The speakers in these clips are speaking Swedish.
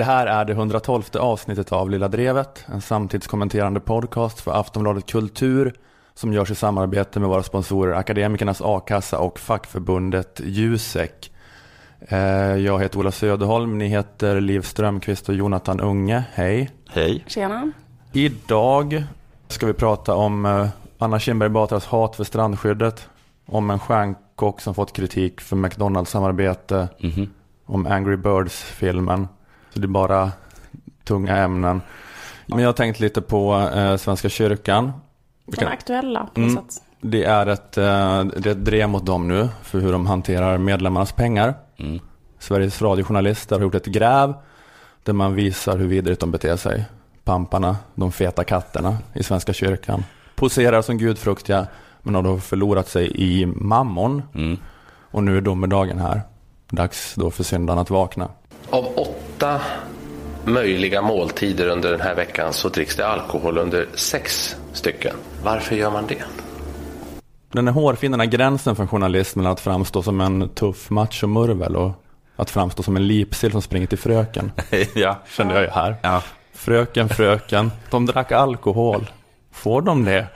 Det här är det 112 avsnittet av Lilla Drevet, en samtidskommenterande podcast för Aftonbladet Kultur som görs i samarbete med våra sponsorer Akademikernas A-kassa och fackförbundet Jusek. Eh, jag heter Ola Söderholm, ni heter Liv Strömqvist och Jonathan Unge. Hej! Hej! Tjena! Idag ska vi prata om eh, Anna Kinberg Batras hat för strandskyddet, om en stjärnkock som fått kritik för McDonalds-samarbete, mm -hmm. om Angry Birds-filmen. Så det är bara tunga ämnen. Men jag har tänkt lite på eh, Svenska kyrkan. Den aktuella på något mm, sätt. Det är, ett, eh, det är ett drev mot dem nu för hur de hanterar medlemmarnas pengar. Mm. Sveriges radiojournalister har gjort ett gräv där man visar hur vidrigt de beter sig. Pamparna, de feta katterna i Svenska kyrkan. Poserar som gudfruktiga men har då förlorat sig i mammon. Mm. Och nu är domedagen här. Dags då för syndarna att vakna. Av åtta möjliga måltider under den här veckan så dricks det alkohol under sex stycken. Varför gör man det? Den är hårfin, den här gränsen för en journalist mellan att framstå som en tuff machomurvel och att framstå som en lipsill som springer till fröken. ja. Kände jag ju här. Ja. Fröken, fröken, de drack alkohol. Får de det?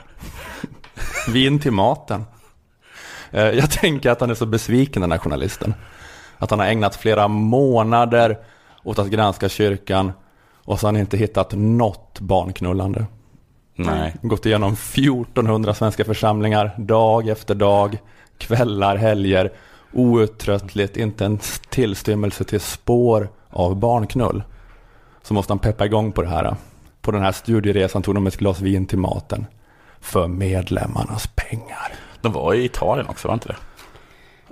Vin till maten. Eh, jag tänker att han är så besviken den här journalisten. Att han har ägnat flera månader åt att granska kyrkan och så har han inte hittat något barnknullande. Nej. Gått igenom 1400 svenska församlingar dag efter dag, kvällar, helger, outtröttligt, inte en tillstymmelse till spår av barnknull. Så måste han peppa igång på det här. På den här studieresan tog de ett glas vin till maten. För medlemmarnas pengar. De var i Italien också, var inte det?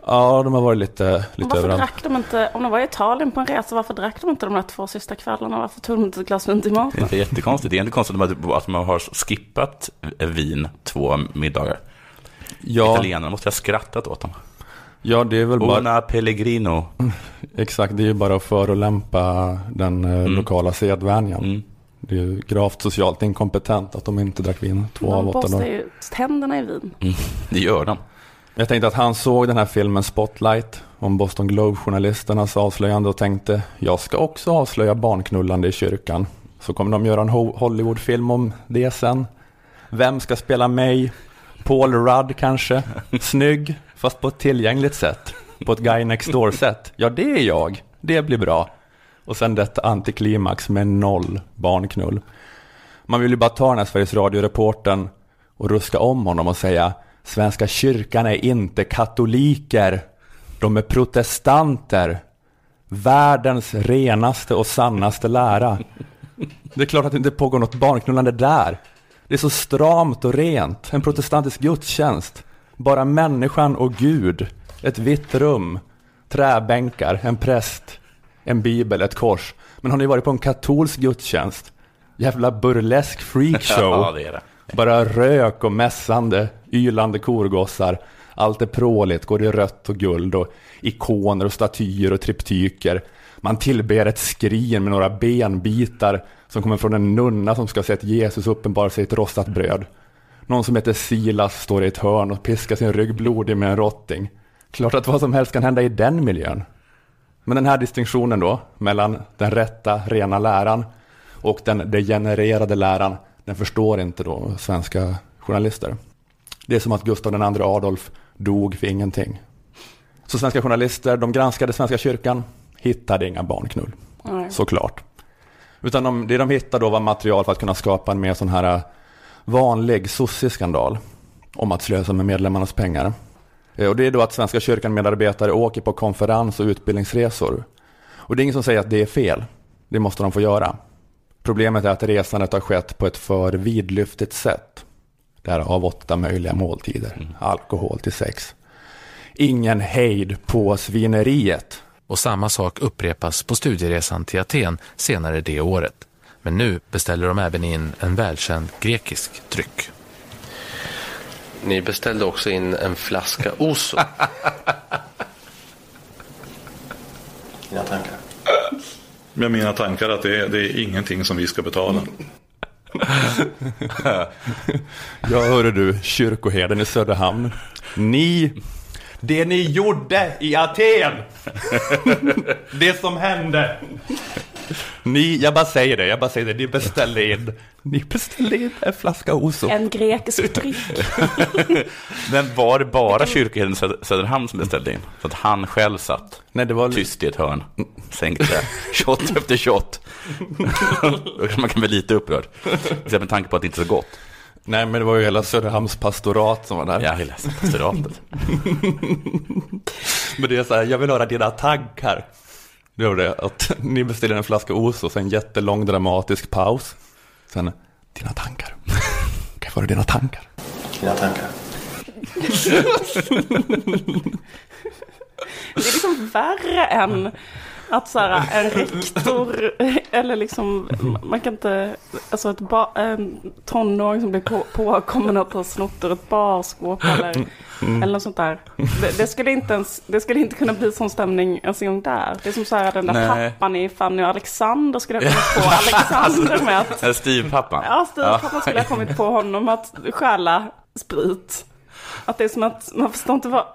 Ja, de har varit lite, lite varför överallt. Drack de inte, om de var i Italien på en resa, varför drack de inte de där två sista kvällarna? Varför tog de inte ett glas vin till maten? Det är jättekonstigt. Det är inte konstigt att man har skippat vin två middagar. Ja. Italienarna måste ha skrattat åt dem. Ja, det är väl bara... Una Pellegrino. Exakt, det är ju bara att förolämpa den eh, mm. lokala sedvänjan. Mm. Det är ju gravt socialt inkompetent att de inte drack vin två de av åtta dagar. De borstar ju tänderna i vin. Mm. Det gör de. Jag tänkte att han såg den här filmen Spotlight om Boston Globe-journalisternas avslöjande och tänkte jag ska också avslöja barnknullande i kyrkan. Så kommer de göra en Hollywoodfilm om det sen. Vem ska spela mig? Paul Rudd kanske? Snygg, fast på ett tillgängligt sätt. På ett Guy Next Door-sätt. Ja, det är jag. Det blir bra. Och sen detta antiklimax med noll barnknull. Man vill ju bara ta den här Sveriges Radio-reporten och ruska om honom och säga Svenska kyrkan är inte katoliker. De är protestanter. Världens renaste och sannaste lära. Det är klart att det inte pågår något barnknullande där. Det är så stramt och rent. En protestantisk gudstjänst. Bara människan och Gud. Ett vitt rum. Träbänkar, en präst, en bibel, ett kors. Men har ni varit på en katolsk gudstjänst? Jävla burlesk freakshow. Ja, det är det. Bara rök och mässande, ylande korgossar. Allt är pråligt, går i rött och guld och ikoner och statyer och triptyker. Man tillber ett skrin med några benbitar som kommer från en nunna som ska ha sett Jesus uppenbara sig i ett rostat bröd. Någon som heter Silas står i ett hörn och piskar sin rygg blodig med en rotting. Klart att vad som helst kan hända i den miljön. Men den här distinktionen då, mellan den rätta, rena läran och den degenererade läran, den förstår inte då svenska journalister. Det är som att Gustav II Adolf dog för ingenting. Så svenska journalister, de granskade Svenska kyrkan, hittade inga barnknull. Nej. Såklart. Utan de, det de hittade då var material för att kunna skapa en mer sån här äh, vanlig sossig-skandal om att slösa med medlemmarnas pengar. Eh, och det är då att Svenska kyrkan medarbetare åker på konferens och utbildningsresor. Och det är ingen som säger att det är fel. Det måste de få göra. Problemet är att resandet har skett på ett för vidlyftigt sätt. Där av åtta möjliga måltider, mm. alkohol till sex. Ingen hejd på svineriet. Och samma sak upprepas på studieresan till Aten senare det året. Men nu beställer de även in en välkänd grekisk dryck. Ni beställde också in en flaska Oso. Dina tankar? med mina tankar att det är, det är ingenting som vi ska betala. ja, hörde du, kyrkoherden i Söderhamn. Ni, det ni gjorde i Aten. det som hände. Ni, jag bara säger det, jag bara säger det, ni beställde in, ni beställde in en flaska Oso. En grekisk dryck. Men var det bara kyrkoherden Söder- Söderhamn som beställde in? Så att han själv satt Nej, det var tyst i ett hörn, sänkte shot efter shot. Man kan bli lite upprörd. Med tanke på att det inte är så gott. Nej, men det var ju hela Söderhamns pastorat som var där. Jag läste pastoratet. Men det är så här, jag vill höra dina tankar. Det var det, att ni beställde en flaska Oso, sen en jättelång dramatisk paus. Sen, dina tankar. Kan jag få dina tankar? Dina tankar? Det är liksom värre än att så här, en rektor eller liksom man kan inte, alltså ett ba, en tonåring som blir på, påkommen att ha snott ur ett barskåp eller, eller något sånt där. Det, det, skulle inte ens, det skulle inte kunna bli sån stämning ens en gång där. Det är som så här den där Nej. pappan i Fanny och Alexander skulle ha kommit på Alexander med att, Eller Steve-pappan. ja styvpappan skulle ha kommit på honom att stjäla sprit. Att det är som att man förstår inte vad,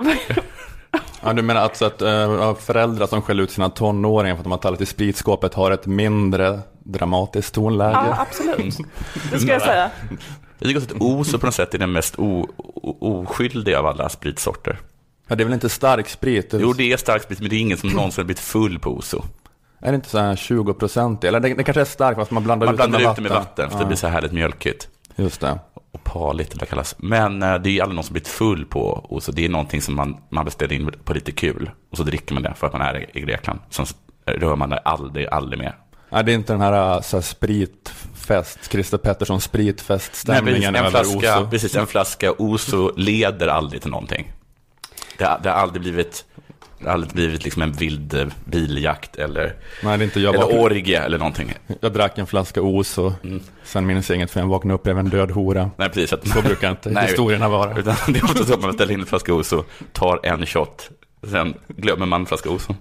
Ja, du menar alltså att äh, föräldrar som skäller ut sina tonåringar för att de har talat i spritskåpet har ett mindre dramatiskt tonläge? Ja, absolut. Det ska jag säga. Jag tycker att Oso på något sätt är den mest o- o- oskyldiga av alla spritsorter. Ja, det är väl inte stark sprit? Jo, det är stark sprit, men det är ingen som någonsin har blivit full på Oso. Är det inte så här 20 procent? Eller det, det kanske är starkt fast man blandar Man ut det blandar med ut det vatten. med vatten, för det blir så härligt mjölkigt. Just det. Och parligt, eller vad det kallas. Men eh, det är aldrig någon som blivit full på Oso. Det är någonting som man, man beställer in på lite kul. Och så dricker man det för att man är i- Grekland. Sen rör man det aldrig, aldrig mer. Nej, det är inte den här, så här spritfest, Christer Pettersson spritfeststämningen över flaska, Oso. precis, en flaska Oso leder aldrig till någonting. Det, det har aldrig blivit, det har aldrig blivit liksom en vild eh, biljakt eller, Nej, det är inte jag. eller Vaknade, orgie eller någonting. jag drack en flaska Oso, Mm. sen minns jag inget för jag vaknade upp bredvid en död hora. Nej, precis. Att, Så brukar inte Nej, historierna vara. Utan det är ofta så att man ställer in en flaska Oso, tar en shot, sen glömmer man en flaska Oso.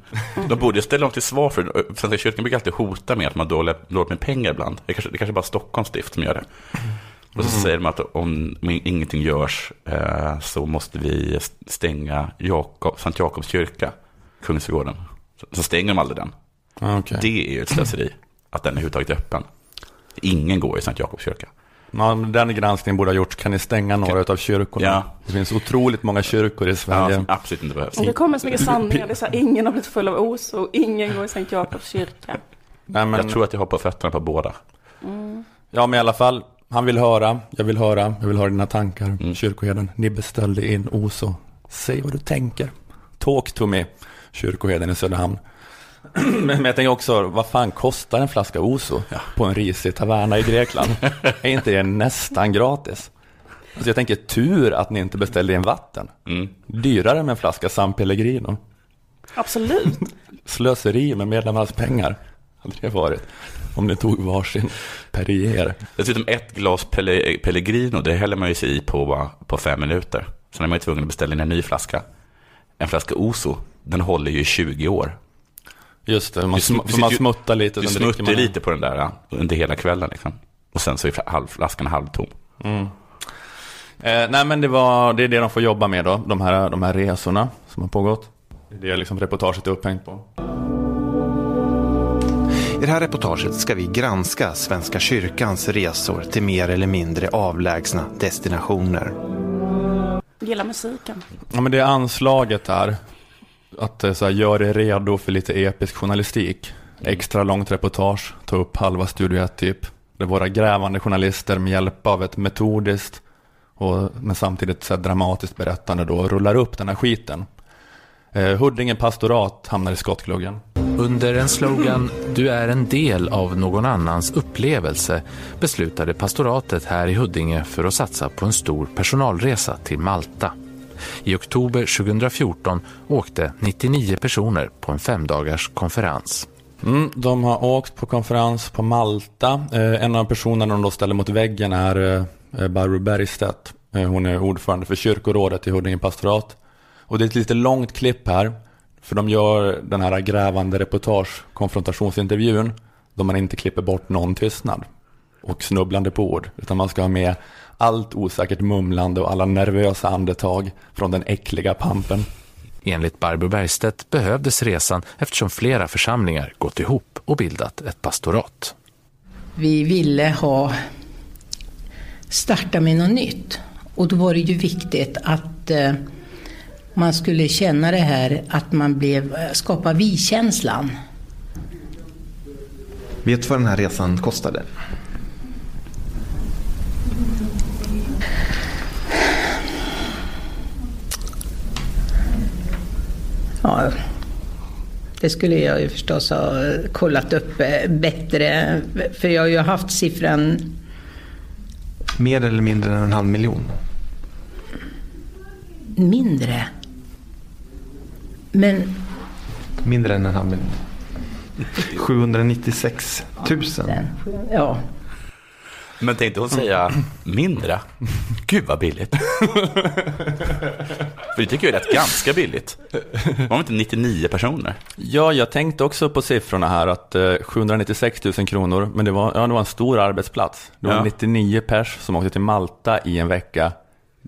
De borde ställa dem till svar för Svenska kyrkan brukar alltid hota med att man har dåligt dåligt med pengar ibland. Det kanske, det kanske bara är Stockholms stift som gör det. Och så säger de att om ingenting görs eh, så måste vi stänga Jakob, Sankt Jakobs kyrka, Kungsträdgården. Så, så stänger de aldrig den. Ah, okej. Det är ju ett slöseri, att den är överhuvudtaget öppen. Ingen går i Sankt Jakobs kyrka. Ja, men den granskningen borde ha gjorts. Kan ni stänga några av kyrkorna? Ja. Det finns otroligt många kyrkor i Ja, Sverige. som absolut inte behövs. Och det kommer så mycket sanningar. Det är så här, ingen har blivit full av oso, ingen går i Sankt Jakobs kyrka. Nej, men, Jag tror att jag har på fötterna på båda. Ja, men i alla fall. Han vill höra, jag vill höra, jag vill höra dina tankar. Mm. Kyrkoherden, ni beställde in Oso. Säg vad du tänker. Talk to me, kyrkoherden i Söderhamn. men, men jag tänker också, vad fan kostar en flaska Oso på en risig taverna i Grekland? är inte det nästan gratis? Alltså jag tänker tur att ni inte beställde in vatten. Mm. Dyrare med en flaska San Pellegrino. Absolut. Slöseri med medlemmarnas pengar hade det varit. Om ni tog varsin Perrier. Dessutom ett glas Pelle, Pellegrino, det häller man ju sig i på, på fem minuter. Sen är man ju tvungen att beställa in en ny flaska. En flaska Oso, den håller ju i 20 år. Just det, man, Du, sm- man smuttar lite. Du smuttar man- lite på den där ja, under hela kvällen. Liksom. Och sen så är halv, flaskan halvtom. Eh, nej men det, var, det är det de får jobba med då, de här, de här resorna som har pågått. Det är det liksom reportaget är upphängt på. I det här reportaget ska vi granska Svenska kyrkans resor till mer eller mindre avlägsna destinationer. Gillar musiken. Ja men det är anslaget här. Att eh, så här, gör er redo för lite episk journalistik. Extra långt reportage, ta upp halva Studio 1 typ. Där våra grävande journalister med hjälp av ett metodiskt och men samtidigt så här, dramatiskt berättande då rullar upp den här skiten. Eh, Huddinge pastorat hamnar i skottgluggen. Under en slogan “Du är en del av någon annans upplevelse” beslutade pastoratet här i Huddinge för att satsa på en stor personalresa till Malta. I oktober 2014 åkte 99 personer på en femdagars konferens. Mm, de har åkt på konferens på Malta. Eh, en av personerna de då ställer mot väggen är eh, eh Barbro Bergstedt. Eh, hon är ordförande för kyrkorådet i Huddinge pastorat. Och det är ett lite långt klipp här. För de gör den här grävande reportage, konfrontationsintervjun. Då man inte klipper bort någon tystnad. Och snubblande på ord. Utan man ska ha med allt osäkert mumlande och alla nervösa andetag från den äckliga pampen. Enligt Barbro Bergstedt behövdes resan eftersom flera församlingar gått ihop och bildat ett pastorat. Vi ville ha starta med något nytt. Och då var det ju viktigt att eh, man skulle känna det här att man blev, skapa vi-känslan. Vet du vad den här resan kostade? Ja, det skulle jag ju förstås ha kollat upp eh, bättre. För jag har ju haft siffran Mer eller mindre än en halv miljon? mindre. Men Mindre än en halv miljon. 796 000. den, ja, Men tänkte hon säga mindre? Gud vad billigt. För det tycker jag är rätt ganska billigt. Var det inte 99 personer? Ja, jag tänkte också på siffrorna här att eh, 796 000 kronor, men det var, ja, det var en stor arbetsplats. Det var Ja. 99 pers som åkte till Malta i en vecka.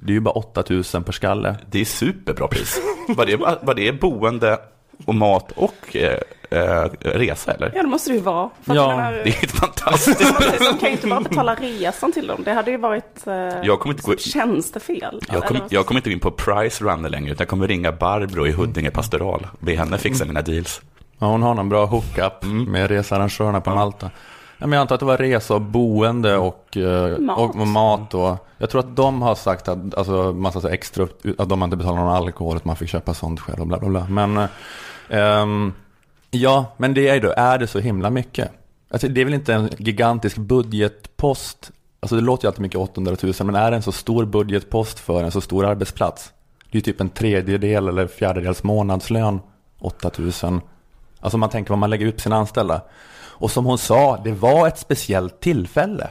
Det är ju bara 8 000 per skalle. Det är superbra pris. Var det, var det boende och mat och eh, eh, resa eller? Ja, det måste det ju vara. För Ja, menar, Det är helt fantastiskt. De kan ju inte bara betala resan till dem. Det hade ju varit... Eh, Jag kommer inte gå- Tjänstefel. Jag kommer jag kommer inte in på Price Runner längre, utan jag kommer ringa Barbro i Huddinge pastoral be henne fixa mina deals. Ja, hon har någon bra hookup med researrangörerna på Malta. Ja, jag antar att det var resa och boende och, eh, Mat. och, mat. Och, jag tror att de har sagt att alltså, massa så extra, att de inte betalar någon alkohol, att man fick köpa sånt själv och bla bla bla. Men ehm, ja, men det är ju då, är det så himla mycket? Alltså, det är väl inte en gigantisk budgetpost? Alltså det låter ju alltid mycket 800 000, men är det en så stor budgetpost för en så stor arbetsplats? Det är ju typ en tredjedel eller fjärdedels månadslön, 8 000. Alltså man tänker vad man lägger ut på sina anställda. Och som hon sa, det var ett speciellt tillfälle.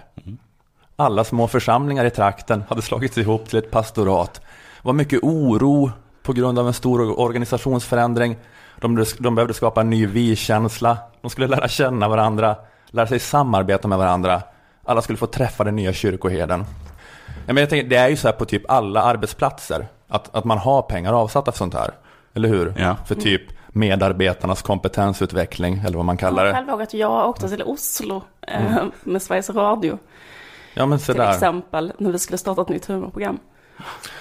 Alla små församlingar i trakten hade slagits ihop till ett pastorat. Det var mycket oro på grund av en stor organisationsförändring. De, de behövde skapa en ny vi-känsla. De skulle lära känna varandra, lära sig samarbeta med varandra. Alla skulle få träffa den nya kyrkoherden. Ja, men jag tänker, det är ju så här på typ alla arbetsplatser, att, att man har pengar avsatta för sånt här. Eller hur? Ja. För typ medarbetarnas kompetensutveckling, eller vad man kallar Jag det. själv att jag åkte till Oslo eh, med Sveriges Radio. Ja, men Till exempel när vi skulle starta ett nytt humorprogram.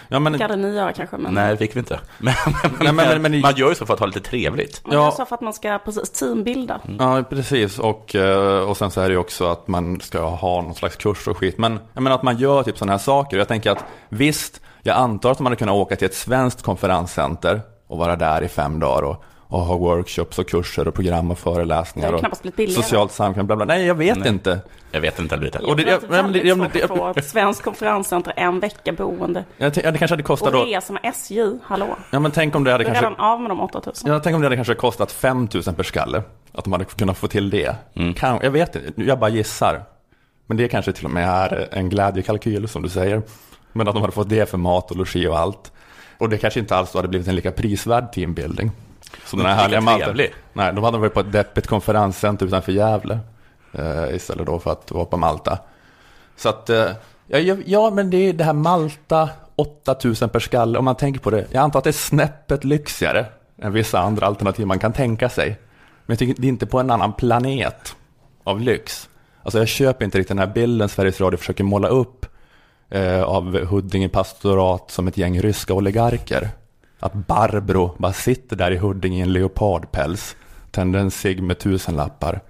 Ja, men, Det hade ni göra kanske. Men, Nej, det fick vi inte. Men, Nej, men- men- man gör ju så för att ha lite trevligt. men Ja. jag sa för att man ska precis teambilda. Ja, precis. Och, eh, och sen så är det ju också att man ska ha någon slags kurs och skit. Men jag menar att man gör typ sådana här saker. Jag tänker att visst, jag antar att man hade kunnat åka till ett svenskt konferenscenter och vara där i fem dagar och, och ha workshops och kurser och program och föreläsningar. Det knappast blivit billigare. Socialt samkväm, bla bla. Nej, jag vet Nej. inte. Jag vet inte lite. Och det- Jag tror att det är väldigt ja, men svårt att få ett svenskt konferenscenter en vecka boende. Jag det kanske hade kostat Och resa med SJ, hallå. Ja, men tänk om det hade kanske... redan av med de 8000. Ja, tänk om det hade kanske kostat 5 000 per skalle. Att de hade kunnat få till det. Kan, jag vet inte, jag bara gissar. Men det kanske till och med är en glädjekalkyl som du säger. Men att de hade fått det för mat och logi och allt. Och det kanske inte alls hade blivit en lika prisvärd teambuilding. Som den här härliga trevlig. Nej, de hade varit på ett deppigt konferenscenter utanför Gävle. Eh, istället då för att vara på Malta. Så att, eh, ja, ja, ja men det är det här Malta, 8000 per skalle. Om man tänker på det. Jag antar att det är snäppet lyxigare än vissa andra alternativ man kan tänka sig. Men jag tycker det är inte på en annan planet av lyx. Alltså jag köper inte riktigt den här bilden Sveriges Radio försöker måla upp eh, av Huddinge pastorat som ett gäng ryska oligarker. Att Barbro bara sitter där i Huddinge i en leopardpäls, tänder en cigg med tusenlappar,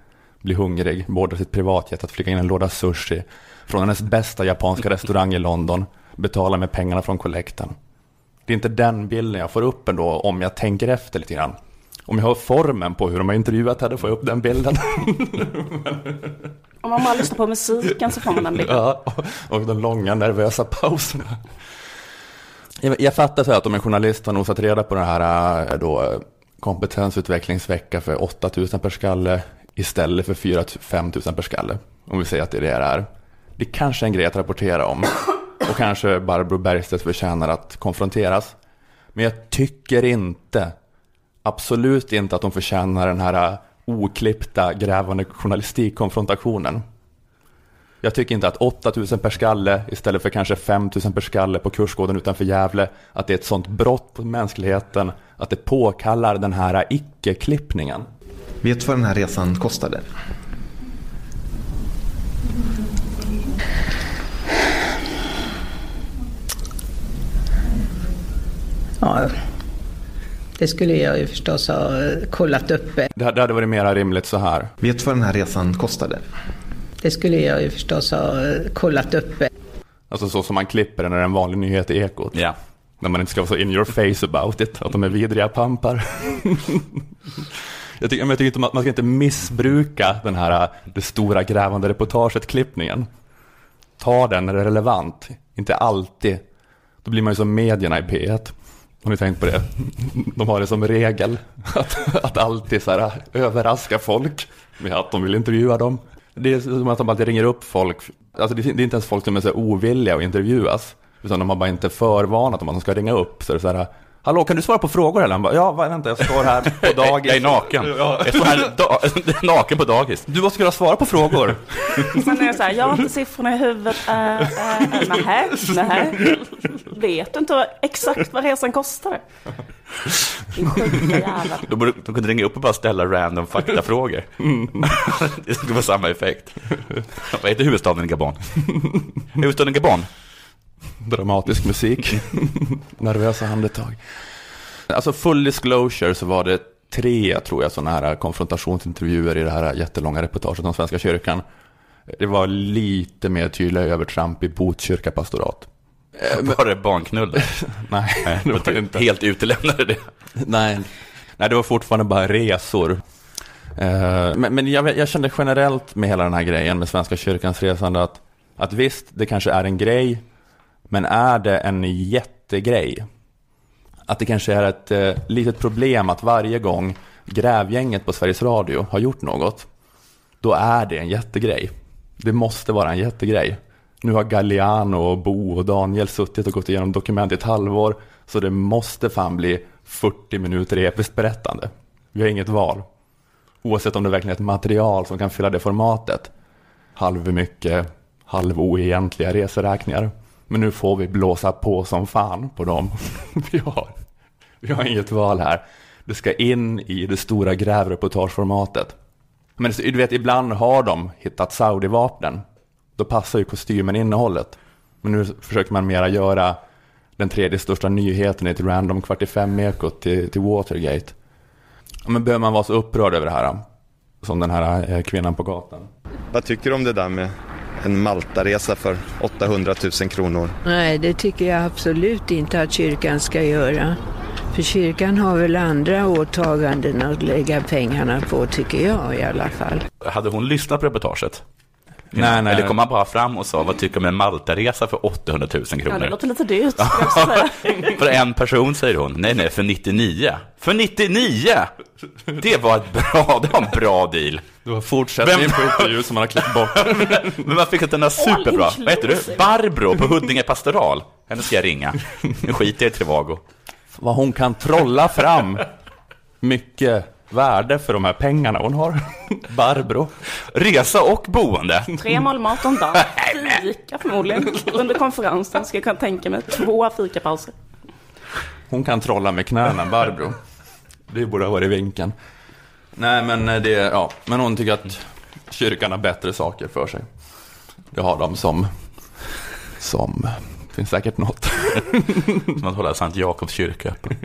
blir hungrig, beordrar sitt privatjet att flyga in en låda sushi från hennes bästa japanska restaurang i London, betalar med pengarna från kollekten. Det är inte den bilden jag får upp ändå om jag tänker efter lite grann. Om jag har formen på hur de har intervjuat henne får jag upp den bilden. Om man bara lyssnar på musiken så får man den bilden. Ja, och de långa nervösa pauserna. Jag, jag fattar så här att om en journalist har nosat reda på den här eh, då, eh, kompetensutvecklingsvecka för 8 000 per skalle istället för 4 5 000 per skalle. Om vi säger att det är det det är. Det kanske är en grej att rapportera om. Och kanske Barbro Bergstedt förtjänar att konfronteras. Men jag tycker inte, absolut inte att de förtjänar den här eh, oklippta grävande journalistikkonfrontationen. Jag tycker inte att 8000 per skalle istället för kanske 5000 per skalle på kursgården utanför Gävle, att det är ett sånt brott mot mänskligheten att det påkallar den här icke-klippningen. Vet du vad den här resan kostade? Ja, det skulle jag ju förstås ha kollat upp. Det hade det hade varit mer rimligt så här. Vet du vad den här resan kostade? Det skulle jag ju förstås ha kollat upp. Alltså så som man klipper det när det är en vanlig nyhet i Ekot. Ja. När man inte ska vara så in your face about it, att de är vidriga pampar. jag, tycker, men jag tycker inte man, man ska inte missbruka den här det stora grävande reportaget-klippningen. Ta den när det är relevant, inte alltid. Då blir man ju som medierna i P1. Har ni tänkt på det? De har det som regel att, att alltid så här, överraska folk med att de vill intervjua dem. Det är som att de alltid ringer upp folk. Alltså det är inte ens folk som är så ovilliga att intervjuas. Utan de har bara inte förvarnat om att de ska ringa upp. Så det är så här, Hallå, kan du svara på frågor? Eller han bara, ja, vänta, jag står här på dagis. Jag är naken. Jag står här da naken på dagis. Du måste kunna svara på frågor. Sen är det så här, jag har inte siffrorna i huvudet. Äh, äh, nähä, nähä. Vet du inte exakt vad resan kostade? Din sjuka jävel. De, borde, de kunde ringa upp och bara ställa random faktafrågor. det skulle vara samma effekt. Vad heter huvudstaden i Gabon? huvudstaden i Gabon? Dramatisk musik. Nervösa andetag. Alltså full disclosure så var det tre, tror jag, sådana här konfrontationsintervjuer i det här jättelånga reportaget om Svenska kyrkan. Det var lite mer tydliga övertramp i Botkyrka pastorat. Var det barnknull? Nej, det var det inte. Helt utelämnade det. Nej, nej, det var fortfarande bara resor. Eh, Men, men jag, jag kände generellt med hela den här grejen med Svenska kyrkans resande att, att visst, det kanske är en grej, men är det en jättegrej? Att det kanske är ett eh, litet problem att varje gång grävgänget på Sveriges Radio har gjort något, då är det en jättegrej. Det måste vara en jättegrej. Nu har Galliano och Bo och Daniel suttit och gått igenom dokument i ett halvår, så det måste fan bli 40 minuter episkt berättande. Vi har inget val. Oavsett om det verkligen är ett material som kan fylla det formatet. Halv mycket, halv oegentliga reseräkningar. Men nu får vi blåsa på som fan på dem. vi, har, vi har inget val här. Det ska in i det stora grävreportageformatet. Men du vet, ibland har de hittat Saudi-vapnen. Då passar ju kostymen innehållet. Men nu försöker man mera göra den tredje största nyheten i ett random kvart i fem-ekot till, till Watergate. Men behöver man vara så upprörd över det här? Som den här eh, kvinnan på gatan. Vad tycker du om det där med en Maltaresa för 800 000 kronor? Nej, det tycker jag absolut inte att kyrkan ska göra. För kyrkan har väl andra åtaganden att lägga pengarna på, tycker jag i alla fall. Hade hon lyssnat på reportaget? Nej, nej. Eller kom han bara fram och sa, vad tycker du om en Maltaresa för 800 000 Ja, det kronor? låter lite dyrt. för en person säger hon, nej nej, för 99. För 99! Det var ett bra, det var en bra deal. Det var fortsättningen på intervju som man har klippt bort. Men man fick att den är superbra. Vad heter du? Barbro på Huddinge pastoral. Henne ska jag ringa. Nu skiter jag i Trivago. Vad hon kan trolla fram mycket värde för de här pengarna hon har. Barbro. Resa och boende. Tre mål mat om dagen. Fika förmodligen. Under konferensen ska jag kunna tänka mig. Två fikapauser. Hon kan trolla med knäna, Barbro. Det borde ha varit vinkeln. Nej, men eh, det, ja, men hon tycker att kyrkan har bättre saker för sig. Det har de som, som, finns säkert något. Som att hålla Sankt Jakobs kyrka öppen.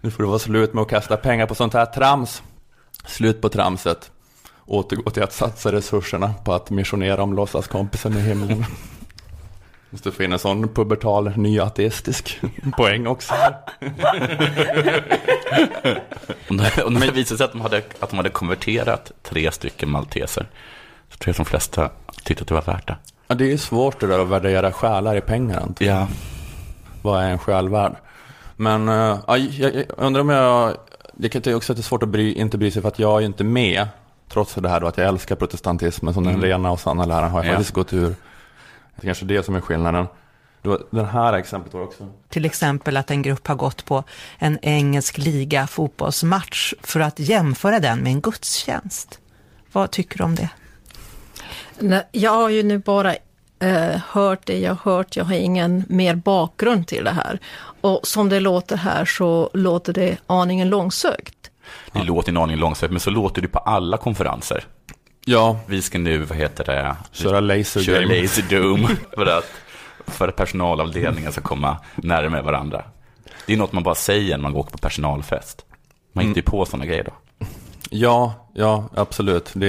Nu får det vara slut med att kasta pengar på sånt här trams. Slut på tramset. Återgå till att satsa resurserna på att missionera om låtsaskompisen i himlen. Måste få in en sån pubertal nyateistisk poäng också. Om det, visade sig att de, hade, att de hade konverterat tre stycken malteser, så tror jag att de flesta tyckte att det var värt det. Ja, det är svårt det där att värdera själar i pengar. Inte? Ja. Vad är en själ värd? Men uh, ja, jag, jag undrar om jag... Det kan ju också att det är svårt att bry, inte bry sig för att jag är ju inte med. Trots det här då att jag älskar protestantismen som den Mm. rena och sanna läran har jag Ja. faktiskt gått ur. Det är kanske det som är skillnaden. Då, den här exemplet var också... Till exempel att en grupp har gått på en engelsk liga fotbollsmatch för att jämföra den med en gudstjänst. Vad tycker du om det? Nej, Jag har ju nu bara eh, hört det jag har hört, jag har ingen mer bakgrund till det här. Och som det låter här så låter det aningen långsökt. Det låter en aning långsökt, men så låter det på alla konferenser. Ja, Vi ska nu, vad heter det? köra laser Köra game. laser doom för att, för att personalavdelningen ska komma närmare varandra. Det är något man bara säger när man går på personalfest. Man hittar ju på sådana grejer då. Ja, ja, absolut. Det,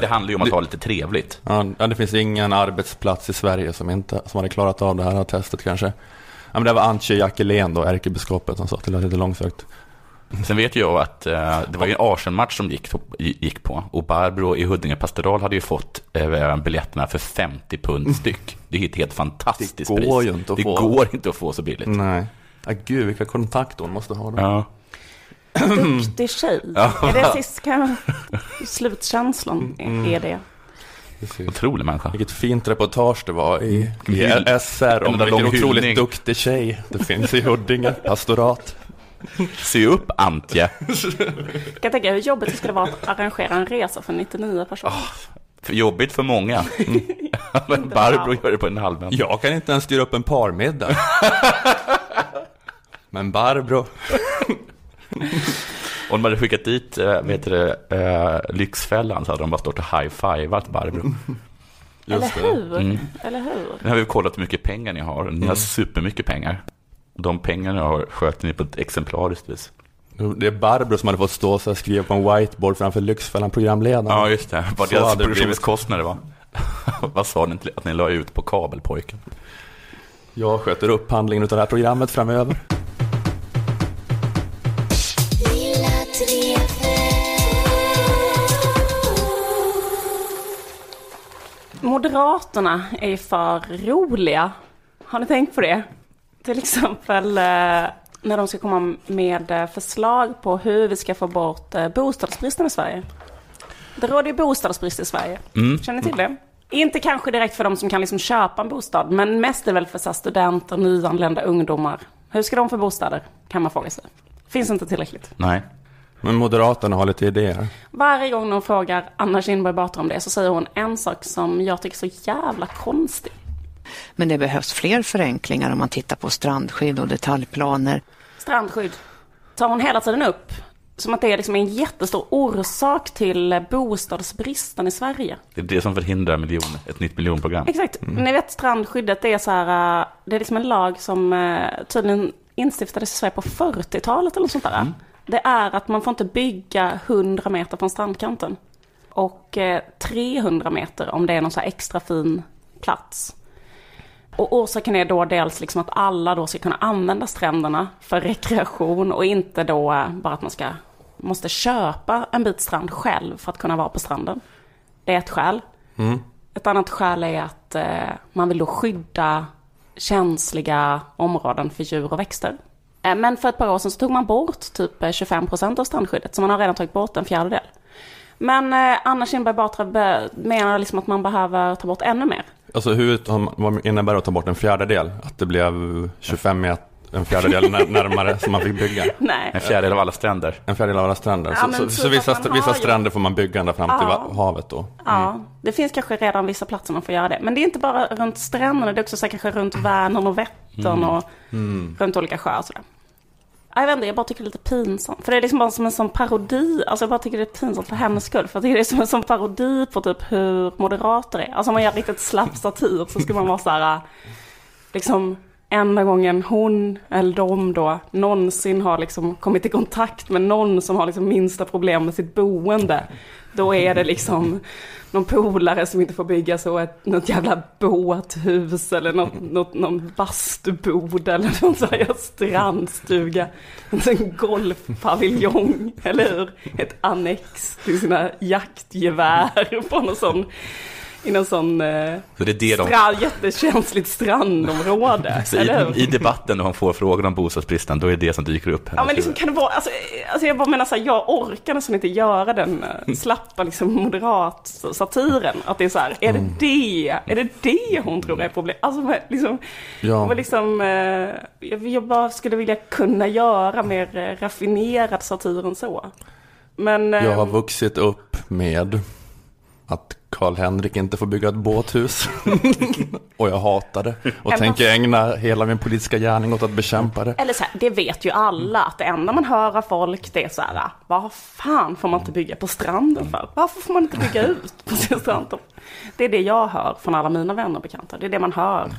det handlar ju om att ha lite trevligt. Ja, det finns ingen arbetsplats i Sverige som, inte, som hade klarat av det här testet kanske. Ja, men det var Antje Jackelén då, ärkebiskopen, som sa att det lät lite långsökt. Sen vet jag att eh, det var ju en Arsenal-match som gick, gick på. Och Barbro i Huddinge pastoral hade ju fått eh, biljetterna för 50 pund styck. Det är ett helt fantastiskt Det går pris. ju inte att det få. går inte att få så billigt. Nej. Ja, gud, vilka kontakter hon måste ha då. Ja. Duktig tjej. Ja. Är det sist, kan, slutkänslan är det. Otrolig människa. Vilket fint reportage det var i, i Hyll- SR En om lång otroligt hyllning. duktig tjej det finns i Huddinge pastorat. Se upp Antje. Kan jag tänka hur jobbigt det skulle vara att arrangera en resa för 99 personer. För jobbigt för många. Men Barbro gör det på en halvvänd. Jag kan inte ens styra upp en parmiddag. Men Barbro. Om de hade skickat dit äh, vet du, eh, Lyxfällan så hade de bara stått och high-fivat Barbro. Eller Just det. hur? Mm. Eller hur? Nu har vi kollat hur mycket pengar ni har. Ni Mm. har supermycket pengar. De pengarna har sköter ni på ett exemplariskt vis. Det är Barbro som hade fått stå och skriva på en whiteboard framför Lyxfällan-programledaren. Ja, just det. Vad deras produktionskostnader var. Vad sa ni att ni la ut på kabelpojken? Jag sköter upphandlingen av det här programmet framöver. Moderaterna är ju för roliga. Har ni tänkt på det? Till exempel eh, när de ska komma med eh, förslag på hur vi ska få bort eh, bostadsbristen i Sverige. Det råder ju bostadsbrist i Sverige. Mm. Känner ni till det? Inte kanske direkt för de som kan liksom köpa en bostad, men mest är väl för så studenter, nyanlända ungdomar. Hur ska de få bostäder? Kan man fråga sig. Finns inte tillräckligt. Nej. Men Moderaterna har lite idéer. Varje gång de frågar Anna Kinberg Batra om det så säger hon en sak som jag tycker är så jävla konstig. Men det behövs fler förenklingar om man tittar på strandskydd och detaljplaner. Strandskydd tar hon hela tiden upp. Som att det är liksom en jättestor orsak till bostadsbristen i Sverige. Det är det som förhindrar miljon, ett nytt miljonprogram. Exakt. Ni vet strandskyddet, det är så här, äh, det är liksom en lag som äh, tydligen instiftades i Sverige på 40-talet eller något sånt där. Det är att man får inte bygga 100 meter från strandkanten. Och eh, 300 meter om det är någon så extra fin plats. Och orsaken är då dels liksom att alla då ska kunna använda stränderna för rekreation och inte då eh, bara att man ska, måste köpa en bit strand själv för att kunna vara på stranden. Det är ett skäl. Ett annat skäl är att eh, man vill då skydda känsliga områden för djur och växter. Eh, men för ett par år sedan så tog man bort typ eh, 25% av strandskyddet, så man har redan tagit bort en fjärdedel. Men eh, Anna Kinberg Batra menar liksom att man behöver ta bort ännu mer. Alltså hur, vad innebär det att ta bort en fjärdedel? Att det blev 25 meter, en fjärdedel när- närmare som man fick bygga? Nej. En fjärdedel av alla stränder. En fjärdedel av alla stränder. Ja, så så, så vissa, man vissa stränder får man bygga ända fram till Ja. va- havet då? Ja, det finns kanske redan vissa platser man får göra det. Men det är inte bara runt stränderna, det är också så kanske runt Vänern och Vättern och runt olika sjöar och sådär. Jag vet inte, jag bara tycker det är lite pinsamt. För det är liksom bara som en sån parodi. Alltså jag bara tycker det är pinsamt för hennes skull. För jag tycker det är som en sån parodi på typ hur moderater är. Alltså om man gör riktigt slapp satir så ska man vara så här, liksom enda gången hon eller de då någonsin har liksom kommit i kontakt med någon som har liksom minsta problem med sitt boende. Då är det liksom någon polare som inte får bygga så ett, något jävla båthus eller något, något, någon bastubod eller någon sån här strandstuga. En golfpaviljong, eller hur? Ett annex till sina jaktgevär på någon sån, i någon sån eh, Så det är det de... jättekänsligt strandområde. I, I debatten när hon får frågor om bostadsbristen, då är det som dyker upp. Ja men liksom kan det vara, alltså, alltså jag bara menar så här, jag orkar nästan inte göra den eh, slappa liksom moderat satiren. Att det är så här, är det det, är det det hon tror är problem? Alltså liksom, Ja. liksom eh, jag, bara skulle vilja kunna göra mer eh, raffinerad satir än så. Men, eh, Jag har vuxit upp med att Karl-Henrik inte får bygga ett båthus. och jag hatar det. Och tänker ägna hela min politiska gärning åt att bekämpa det. Eller så här, det vet ju alla att det enda man hör av folk det är så här, vad fan får man inte bygga på stranden för? Varför får man inte bygga ut på sin strand? Det är det jag hör från alla mina vänner och bekanta. Det är det man hör.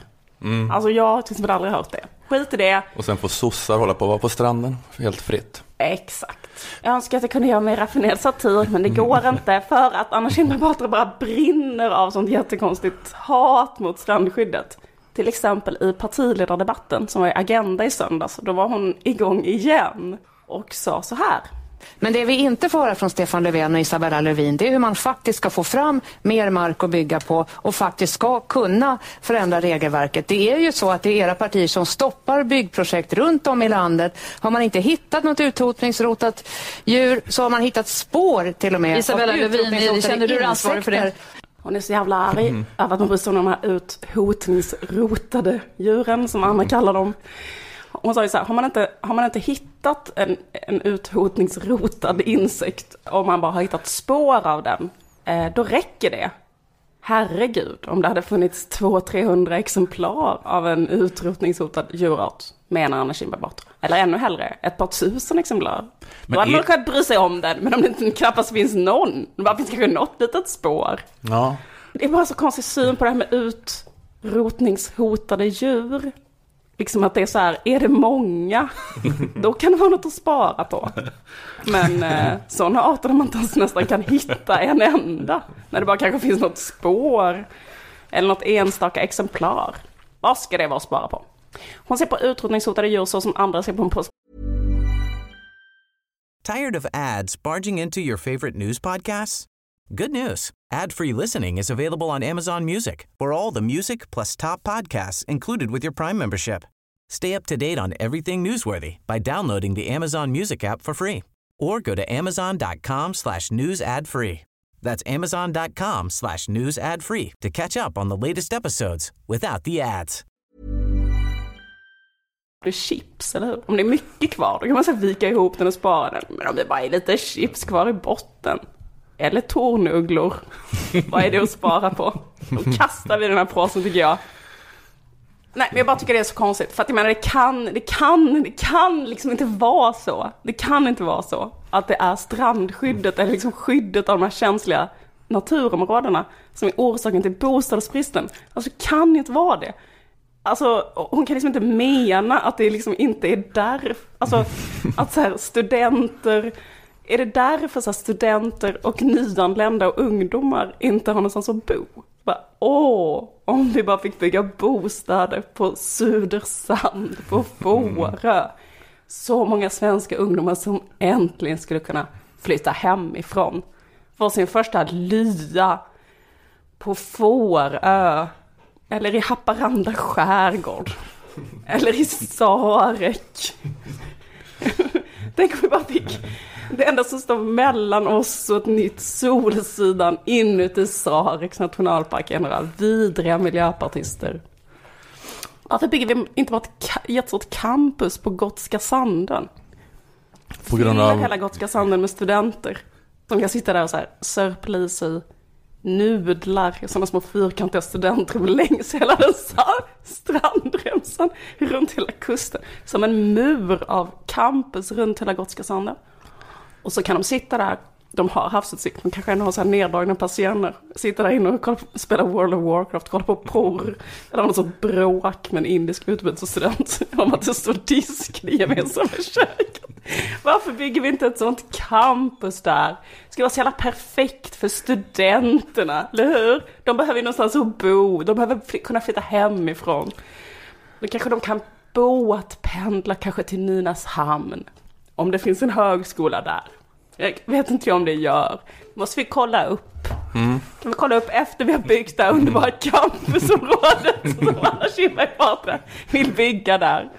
Mm. Alltså jag har till exempel aldrig hört det. Skit i det. Och sen får sossar hålla på att vara på stranden helt fritt. Exakt. Jag önskar att jag kunde göra mer raffinerad satir, men det går inte för att Anna Kinberg Batra bara brinner av sånt jättekonstigt hat mot strandskyddet. Till exempel i partiledardebatten som var i Agenda i söndags. Då var hon igång igen och sa så här. Men det vi inte får höra från Stefan Löfven och Isabella Lövin det är hur man faktiskt ska få fram mer mark att bygga på och faktiskt ska kunna förändra regelverket. Det är ju så att det är era partier som stoppar byggprojekt runt om i landet. Har man inte hittat något utrotningsrotat djur så har man hittat spår till och med. Isabella Lövin, känner du dig ansvarig för det? Hon är så jävla arg över att de bryr sig om de här uthotningsrotade djuren som Anna kallar dem. Hon sa ju så här, har man inte, har man inte hittat en, en uthotningsrotad insekt och man bara har hittat spår av den, eh, då räcker det. Herregud, om det hade funnits 200-300 exemplar av en utrotningshotad djurart, menar Anna Kinberg Batra. Eller ännu hellre, ett par tusen exemplar. Men då hade är- man kunnat bry sig om den, men om det inte knappast finns någon, det bara finns kanske något litet spår. Ja. Det är bara så konstig syn på det här med utrotningshotade djur. Liksom att det är så här, är det många, då kan det vara något att spara på. Men eh, sådana arter där man inte ens nästan kan hitta en enda. När det bara kanske finns något spår. Eller något enstaka exemplar. Vad ska det vara att spara på? Hon ser på utrotningshotade djur så som andra ser på en post Tired of ads barging into your favorite news podcasts? Good news. Ad-free listening is available on Amazon Music for all the music plus top podcasts included with your Prime membership. Stay up to date on everything newsworthy by downloading the Amazon Music app for free or go to amazon.com slash news ad free. That's amazon.com slash news ad free to catch up on the latest episodes without the ads. det chips, eller? Om det är mycket kvar, då kan man så vika ihop den och spara den. Men om det bara är lite chips kvar i botten, eller tornugglor, vad är det att spara på? Då kastar vi den här påsen tycker jag. Nej, men jag bara tycker det är så konstigt. För att jag menar, det kan, det kan, det kan liksom inte vara så. Det kan inte vara så att det är strandskyddet eller liksom skyddet av de här känsliga naturområdena som är orsaken till bostadsbristen. Alltså kan inte vara det. Alltså hon kan liksom inte mena att det liksom inte är därför, alltså att så här studenter, är det därför så studenter och nyanlända och ungdomar inte har någonstans att bo? Bara, åh, om vi bara fick bygga bostäder på Sudersand, på Fårö. Så många svenska ungdomar som äntligen skulle kunna flytta hemifrån. Få sin första lya på Fårö. Eller i Haparanda skärgård. Eller i Sarek. Tänk om vi bara fick det enda som står mellan oss och ett nytt Solsidan inuti Sareks nationalpark är några vidriga miljöpartister. Varför bygger vi inte ka- jättestort campus på Gotska sanden? På grund av... hela Gotska sanden med studenter. Som kan sitta där och så här sörpla i sig nudlar sådana små fyrkantiga studentrum längs hela den sa- strandremsan runt hela kusten. Som en mur av campus runt hela Gotska sanden. Och så kan de sitta där, de har havsutsikt, de kanske ändå har så här neddragna persienner. Sitta där inne och kolla på, spela World of Warcraft, kolla på porr. Eller något sånt bråk med en indisk utbytesstudent om att det står disk i gemensamma köket. Varför bygger vi inte ett sånt campus där? Det skulle vara så jävla perfekt för studenterna, eller hur? De behöver ju någonstans att bo, de behöver fly- kunna flytta hemifrån. Då kanske de kan båtpendla kanske till Nynäshamn. Om det finns en högskola där. Jag vet inte om det gör. Måste vi kolla upp. Mm. Kan vi kolla upp efter vi har byggt det här underbara campusområdet som Anna Kinberg vill bygga där.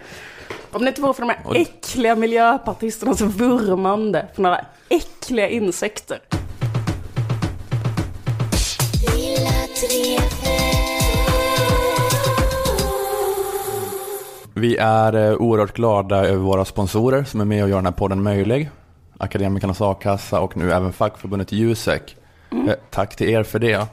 Om det inte vore för de här äckliga miljöpartisternas vurmande för några äckliga insekter. Vi är eh, oerhört glada över våra sponsorer som är med och gör den här podden möjlig. Akademikernas a-kassa och nu även fackförbundet Jusek. Mm. Eh, Tack till er för det.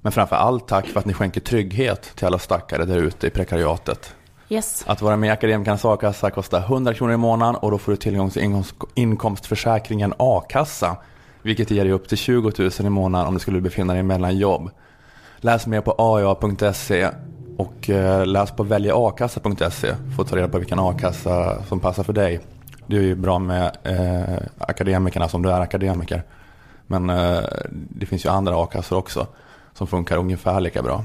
Men framför allt tack för att ni skänker trygghet till alla stackare där ute i prekariatet. Yes. Att vara med i Akademikernas a-kassa kostar 100 kronor i månaden och då får du tillgång till inkomst, inkomstförsäkringen a-kassa. Vilket ger dig upp till 20 000 i månaden om du skulle befinna dig mellan jobb. Läs mer på aa.se och eh, läs på väljaakassa.se för att ta reda på vilken a-kassa som passar för dig. Det är ju bra med eh, akademikerna som du är akademiker. Men eh, det finns ju andra a-kassor också som funkar ungefär lika bra.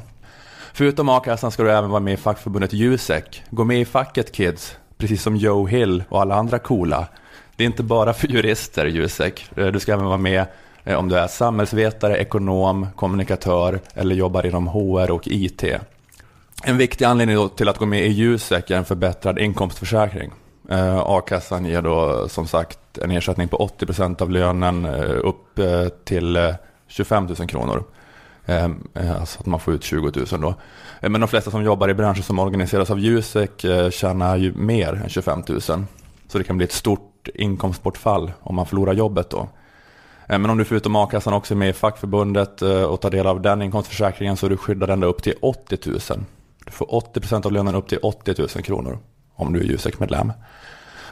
Förutom a-kassan ska du även vara med i fackförbundet Jusek. Gå med i facket kids, precis som Joe Hill och alla andra coola. Det är inte bara för jurister Jusek. Eh, du ska även vara med eh, om du är samhällsvetare, ekonom, kommunikatör eller jobbar inom HR och IT. En viktig anledning då till att gå med i Jusek är en förbättrad inkomstförsäkring. Eh, a-kassan ger då som sagt en ersättning på 80% av lönen eh, upp eh, till 25 000 kronor. Så Alltså att man får ut 20 000 då. Men de flesta som jobbar i branscher som organiseras av Jusek tjänar ju mer än 25 000. Så det kan bli ett stort inkomstbortfall om man förlorar jobbet då. Men om du förutom a-kassan också är med i fackförbundet och tar del av den inkomstförsäkringen så är du skyddad ända upp till 80 000. Du får 80% av lönen upp till 80 000 kronor om du är Jusek-medlem.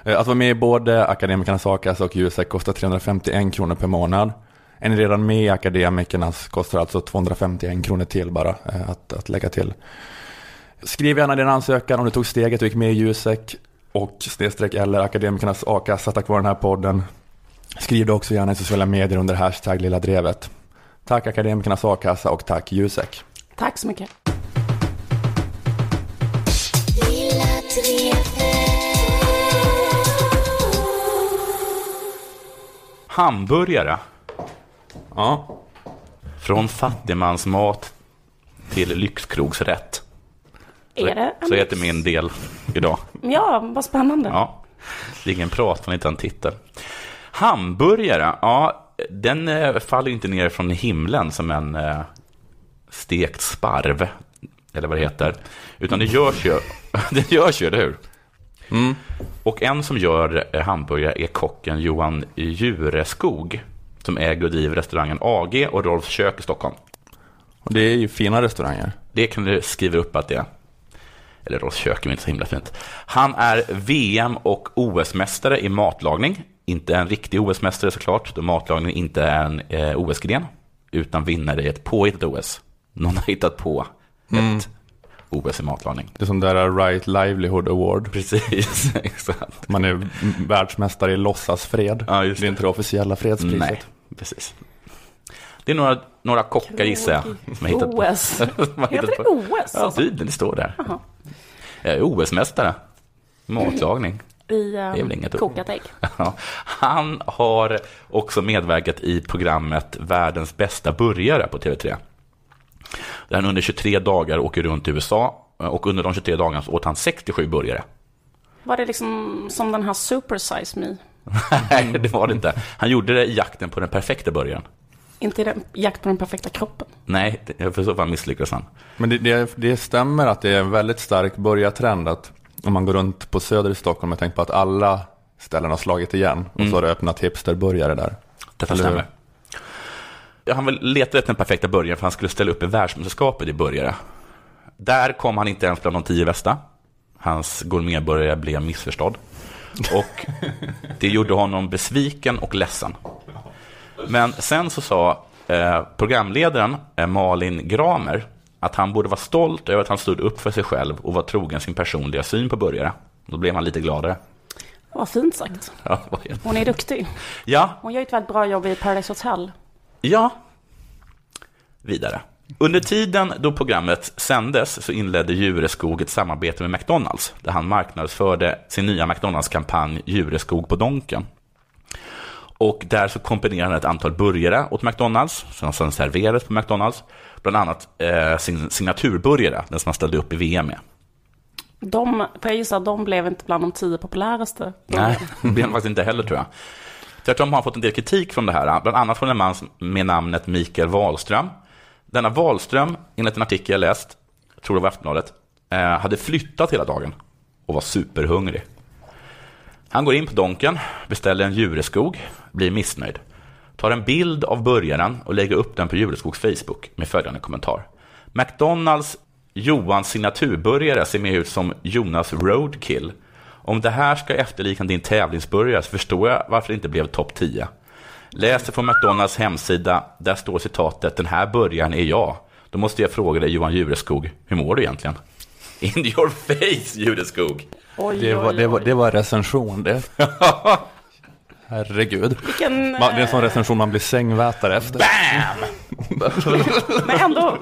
Eh, att vara med i både Akademikernas a-kassa och Jusek kostar 351 kronor per månad. Är ni redan med i Akademikernas kostar alltså 251 kronor till bara eh, att, att lägga till. Skriv gärna din ansökan om du tog steget och gick med i Jusek och snedstreck eller Akademikernas a-kassa tack vare den här podden. Skriv det också gärna i sociala medier under hashtag Lilla Drevet. Tack Akademikernas a-kassa och tack Jusek. Tack så mycket. Hamburgare. Ja. Från fattigmansmat till lyxkrogsrätt. Så, Är det så heter min del idag. Ja, vad spännande. Ja, det är ingen prat från inte en titel. Hamburgare, ja, den eh, faller inte ner från himlen som en eh, stekt sparv, eller vad det heter. Utan det görs ju, det görs ju, eller hur? Mm. Och en som gör eh, hamburgare är kocken Johan Jureskog, som äger och driver restaurangen AG och Rolfs kök i Stockholm. Och det är ju fina restauranger. Det kan du skriva upp att det är. Eller Rolfs kök är inte så himla fint. Han är VM och OS-mästare i matlagning. Inte en riktig OS-mästare såklart, då matlagning inte är en eh, OS-gren, utan vinnare i ett påhittat OS. Någon har hittat på Mm. OS i matlagning. Det är som där Right Livelihood Award. Precis, exakt. Man är världsmästare i låtsasfred. Ja, just det är inte det officiella fredspriset. Nej, precis. Det är några, några kockar gissar jag. Som har hittat på. OS. som har Heter hittat det på. OS? Ja, alltså? tydligen, det står där. Jag är OS-mästare. Matlagning. I Det um, kokat ägg. Han har också medverkat i programmet Världens bästa burgare på TV3. Där han under 23 dagar åker runt i USA och under de 23 dagarna så åt han 67 burgare. Var det liksom som den här Super Size Me? Nej, det var det inte. Han gjorde det i jakten på den perfekta burgaren. Inte i den jakt på den perfekta kroppen. Nej, för så fall misslyckades han. Men det, det, det stämmer att det är en väldigt stark börjartrend att om man går runt på söder i Stockholm och tänker på att alla ställen har slagit igen och Mm. så har det öppnat hipsterburgare där. Detta Eller hur? stämmer. Han letade efter den perfekta burgaren för han skulle ställa upp i världsmästerskapet i burgare. Där kom han inte ens bland de tio bästa. Hans gourmetburgare blev missförstådd. Och det gjorde honom besviken och ledsen. Men sen så sa eh, programledaren eh, Malin Gramer att han borde vara stolt över att han stod upp för sig själv och var trogen sin personliga syn på burgare. Då blev han lite gladare. Vad fint sagt. Ja, helt- Hon är duktig. ja Hon gör ett väldigt bra jobb i Paradise Hotel. Ja. Vidare. Under tiden då programmet sändes så inledde Djureskog ett samarbete med McDonalds där han marknadsförde sin nya McDonalds-kampanj Djureskog på Donken. Och där så komponerade han ett antal burgare åt McDonalds som sen serverades på McDonalds. Bland annat eh, sin signaturburgare, den som han ställde upp i VM med. De, jag gissa, de blev inte bland de tio populäraste. Nej, det blev han faktiskt inte heller tror jag. Tvärtom har han fått en del kritik från det här, bland annat från en man med namnet Mikael Wahlström. Denna Wahlström, enligt en artikel jag läst, jag tror det var Aftonbladet, eh, hade flyttat hela dagen och var superhungrig. Han går in på Donken, beställer en djureskog, blir missnöjd. tar en bild av burgaren och lägger upp den på Jureskogs Facebook med följande kommentar. McDonalds Johans signaturburgare ser mer ut som Jonas Roadkill. Om det här ska efterlikna din tävlingsburgare så förstår jag varför det inte blev topp 10. Läser från McDonalds hemsida, där står citatet Den här burgaren är jag. Då måste jag fråga dig Johan Jureskog, hur mår du egentligen? In your face Jureskog. Oj, Det var, det, var, oj. det var recension det. Herregud. Vilken, Man, det är en sån recension man blir sängvätare efter. Men ändå,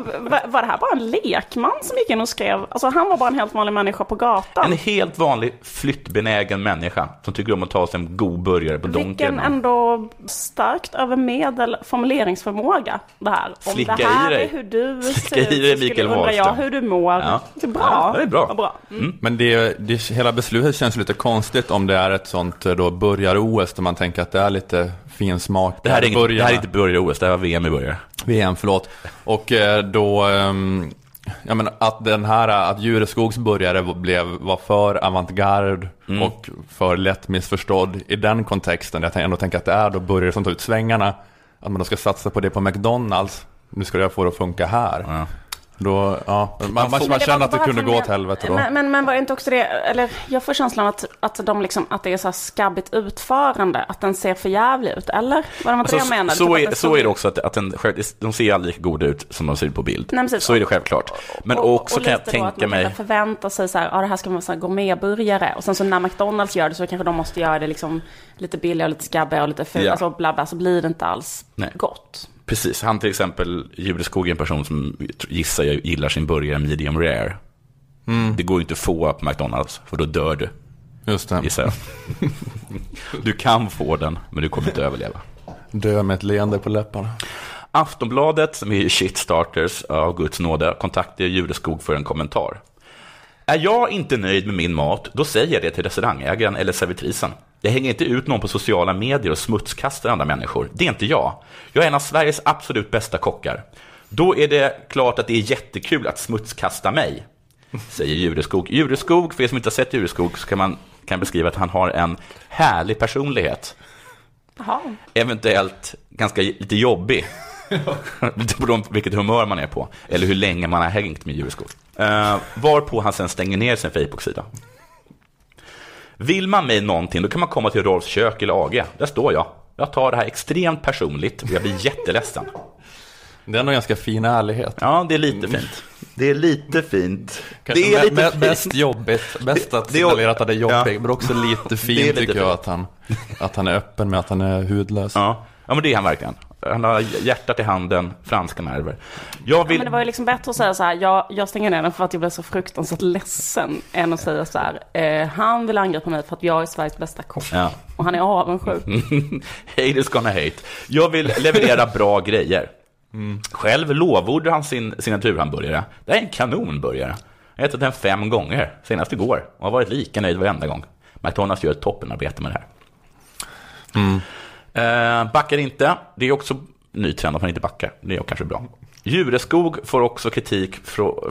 var det här bara en lekman som gick in och skrev? Alltså han var bara en helt vanlig människa på gatan. En helt vanlig flyttbenägen människa som tycker om att ta sig en god burgare på Donken. Vilken ändå starkt över medel formuleringsförmåga det här. Om Slicka det här i dig. är hur du Slicka ser i dig, ut så Mikael skulle undrar jag hur du mår. Ja. Det är bra. Ja, det är bra. Bra. Mm. Men det, det, hela beslutet känns lite konstigt om det är ett sånt eh, då burgar-OS där man tänker att det är lite fin smak. Det här är, inget, det här är inte burgare-OS, det här var VM i burgare. VM, förlåt. Och eh, då, ehm, ja men att den här, att Jureskogs burgare blev, var för avantgarde Mm. och för lätt missförstådd i den kontexten. Jag ändå tänker att det är då burgare som tar ut svängarna. Att man då ska satsa på det på McDonalds. Nu ska jag få det att funka här. Då, ja, man, man, man, känner att det kunde gå åt helvete då. Men, men, men var det inte också det, eller jag får känslan att, att, de liksom, att det är så här skabbigt utförande, att den ser för jävlig ut, eller? Var det inte det jag menade? Alltså, så, Typ är, så är det också, att, att den, de ser aldrig lika goda ut som de ser ut på bild. Nej, precis. så är det självklart. Men och, också och kan jag då att tänka man mig... kanske förväntar sig så här, ja det här ska vara så här gourmetburgare. Och sen så när McDonalds gör det så kanske de måste göra det liksom lite billigare, lite skabbigare och lite fult. Ja. Alltså så blir det inte alls Nej. gott. Precis, han till exempel, Jureskog är en person som gissar jag gillar sin burgare medium rare. Mm. Det går ju inte att få på McDonalds, för då dör du. Just det. Gissar jag. Du kan få den, men du kommer inte överleva. Dö med ett leende på läpparna. Aftonbladet, som är shitstarters av Guds nåde, kontaktade Jureskog för en kommentar. Är jag inte nöjd med min mat, då säger jag det till restaurangägaren eller servitrisen. Jag hänger inte ut någon på sociala medier och smutskastar andra människor. Det är inte jag. Jag är en av Sveriges absolut bästa kockar. Då är det klart att det är jättekul att smutskasta mig, säger Jureskog. Jureskog, för er som inte har sett Jureskog, så kan man kan beskriva att han har en härlig personlighet. Jaha. Eventuellt ganska lite jobbig. Lite på vilket humör man är på. Eller hur länge man har hängt med Jureskog. Uh, varpå han sen stänger ner sin Facebook-sida. Vill man mig någonting, då kan man komma till Rolfs kök eller AG. Där står jag. Jag tar det här extremt personligt och jag blir jätteledsen. Det är ändå ganska fin ärlighet. Ja, det är lite fint. Det är lite fint. Kanske det är lite fint. Bäst jobbigt, bäst att signalera att det är jobbigt, Ja. men också lite fint lite tycker jag fint. att han, att han är öppen med att han är hudlös. Ja. ja, men det är han verkligen. Han har hjärtat i handen, franska nerver. Jag Ja, vill... men det var ju liksom bättre att säga så här, jag, jag stänger ner den för att jag blev så fruktansvärt ledsen, än att säga så här, eh, han vill angripa mig för att jag är Sveriges bästa kock. Ja. Och han är avundsjuk. Haters gonna hate. Jag vill leverera bra grejer. Själv lovordar han sin signaturhamburgare. Det är en kanonburgare. Jag har ätit den fem gånger, senast igår, och har varit lika nöjd varenda gång. McDonalds gör ett toppenarbete med det här. Eh, backar inte. Det är också ny trend att man inte backar. Det är kanske bra. Jureskog får också kritik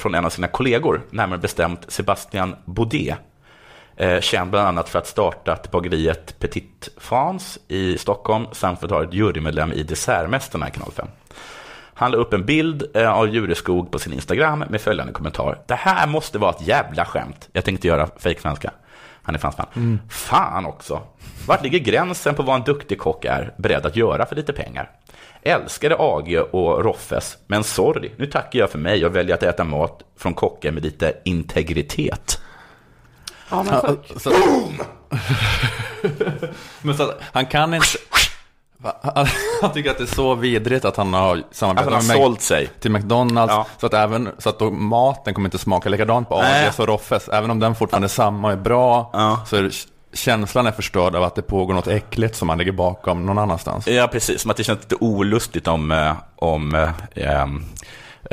från en av sina kollegor, närmare bestämt Sebastian Baudet. Eh, känd bland annat för att startat bageriet Petit France i Stockholm samt för att ha ett jurymedlem i Dessertmästarna i Kanal 5. Han la upp en bild eh, av Jureskog på sin Instagram med följande kommentar. Det här måste vara ett jävla skämt. Jag tänkte göra fejksvenska. Han är fransman. Mm. Fan också. Vart ligger gränsen på vad en duktig kock är beredd att göra för lite pengar? Älskade AG och Roffes, men sorry, nu tackar jag för mig och väljer att äta mat från kockar med lite integritet. Ja, men sjuk. så, men så han kan inte... Han, han tycker att det är så vidrigt att han har samarbetat han har med sålt sig. till McDonalds. Ja. Så att, även, så att då maten kommer inte smaka likadant på. AGs och Roffes. Även om den fortfarande är samma och är bra. Så är det, känslan är förstörd av att det pågår något äckligt som man ligger bakom någon annanstans. Ja, precis. Som att det känns lite olustigt om, eh, om ehm,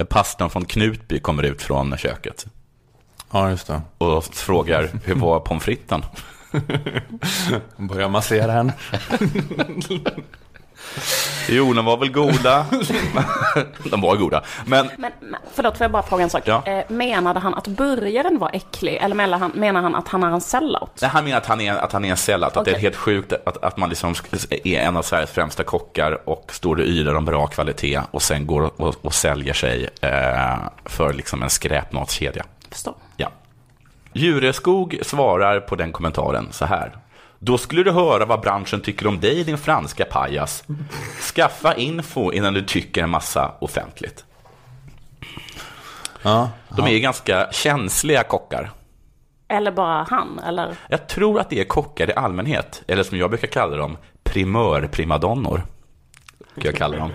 pastorn från Knutby kommer ut från köket. Ja, just det. Och frågar, hur var pommes fritesen? Börjar massera henne. Jo, de var väl goda. de var goda. Men Men, förlåt, får jag bara fråga en sak? Ja. Eh, menade han att burgaren var äcklig? Eller menar han, menar han att han är en sellout? Nej, han menar att han är, att han är en sellout, att det är helt sjukt att, att man liksom är en av Sveriges främsta kockar och står och yrar om bra kvalitet och sen går och, och, och säljer sig eh, för liksom en skräpmatskedja. Förstår. Ja. Djureskog svarar på den kommentaren så här. Då skulle du höra vad branschen tycker om dig, din franska pajas. Skaffa info innan du tycker en massa offentligt. Ja, De är ganska känsliga kockar. Eller bara han? Eller? Jag tror att det är kockar i allmänhet, eller som jag brukar kalla dem, primörprimadonnor. Kan jag kalla dem.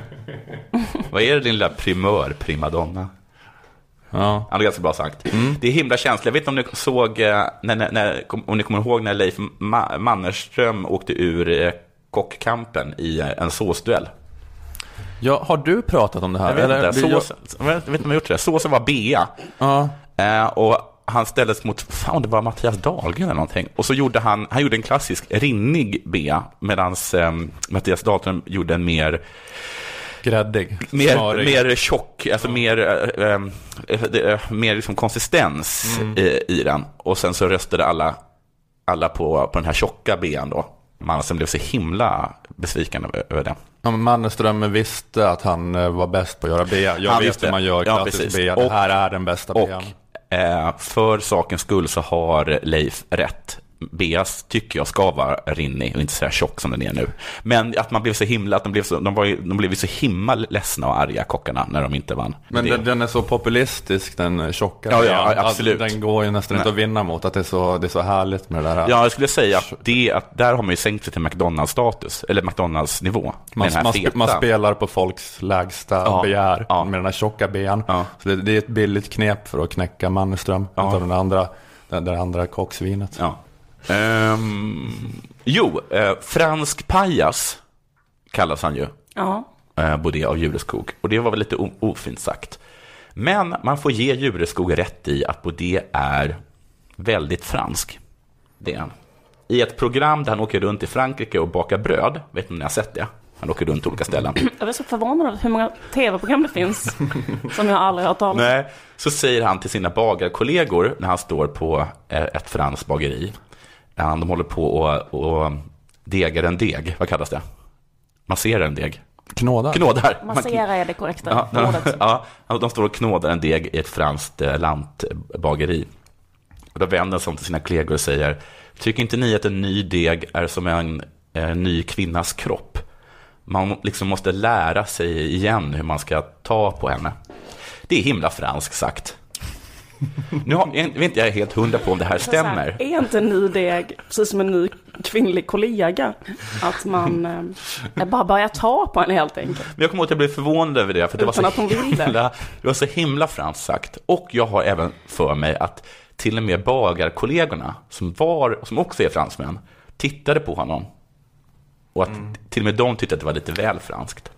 Vad är det din lilla primörprimadonna? Ja. det är ganska bra sagt. Det är himla känsligt. Jag vet inte om ni såg, eh, när, när, när, om ni kommer ihåg när Leif Ma- Mannerström åkte ur eh, kockkampen i eh, en såsduell. Ja, har du pratat om det här? Jag vet Eller inte, blir jag- vet inte om jag gjort det. Såsen var bea. Eh, och han ställdes mot, fan det var Mattias Dahlgren eller någonting. Och så gjorde han, han gjorde en klassisk rinnig bea, medan eh, Mattias Dahlgren gjorde en mer Gräddig. Mer, Smarig. mer tjock, alltså mer, eh, eh, eh, eh, mer liksom konsistens Mm. i, i den. Och sen så röstade alla, alla på, på den här tjocka bean då. Mansen blev så himla besviken över, över det. Ja, men Mannerström visste att han var bäst på att göra bea. Jag Han vet visste. hur man gör Ja, klassisk precis. bea. Det Och- här är den bästa Och bean. eh, för sakens skull så har Leif rätt. Beas tycker jag ska vara rinnig och inte så här tjock som den är nu. Men att man blev så himla, att de blev så, de var ju, de blev så himla ledsna och arga kockarna när de inte vann. Men den, den är så populistisk, den tjocka Ja, ja, att absolut. Den går ju nästan inte Nej. att vinna mot. Att det är så, det är så härligt med det där. Ja, jag skulle säga att, det, att där har man ju sänkt sig till McDonalds-status, eller McDonalds-nivå. Man, man, feta. man spelar på folks lägsta Ja, begär med den här tjocka bean. Så det, det är ett billigt knep för att knäcka Mannerström. Ja. Utav den andra, det, det andra kocksvinet. Ja. Ehm, jo, eh, fransk pajas kallas han ju. Ja. eh, både av Jureskog. Och det var väl lite ofint sagt. Men man får ge Jureskog rätt i att Baudet är väldigt fransk. Det är han. I ett program där han åker runt i Frankrike och bakar bröd, vet ni om ni har sett det? Han åker runt olika ställen. Jag är så förvånad över hur många tv-program det finns som jag aldrig har hört talas om. Nej, så säger han till sina bagarkollegor när han står på eh, ett franskt bageri. De håller på och, och degar en deg, vad kallas det? Masserar en deg. Knådar. Knådar. Massera är det korrekta Ja, ordet. ja, de står och knådar en deg i ett franskt eh, lantbageri. Och då vänder han sig om till sina kollegor och säger, tycker inte ni att en ny deg är som en eh, ny kvinnas kropp? Man liksom måste lära sig igen hur man ska ta på henne. Det är himla franskt sagt. Nu har, jag vet inte jag är helt hundra på om det här stämmer. är inte en ny deg precis som en ny kvinnlig kollega? Att man eh, bara börjar ta på en helt enkelt. Men jag kommer ihåg att jag blev förvånad över det, för det var, så det. himla, det var så himla franskt sagt. Och jag har även för mig att till och med bagarkollegorna, som, var, som också är fransmän, tittade på honom. Och att till och med de tyckte att det var lite väl franskt.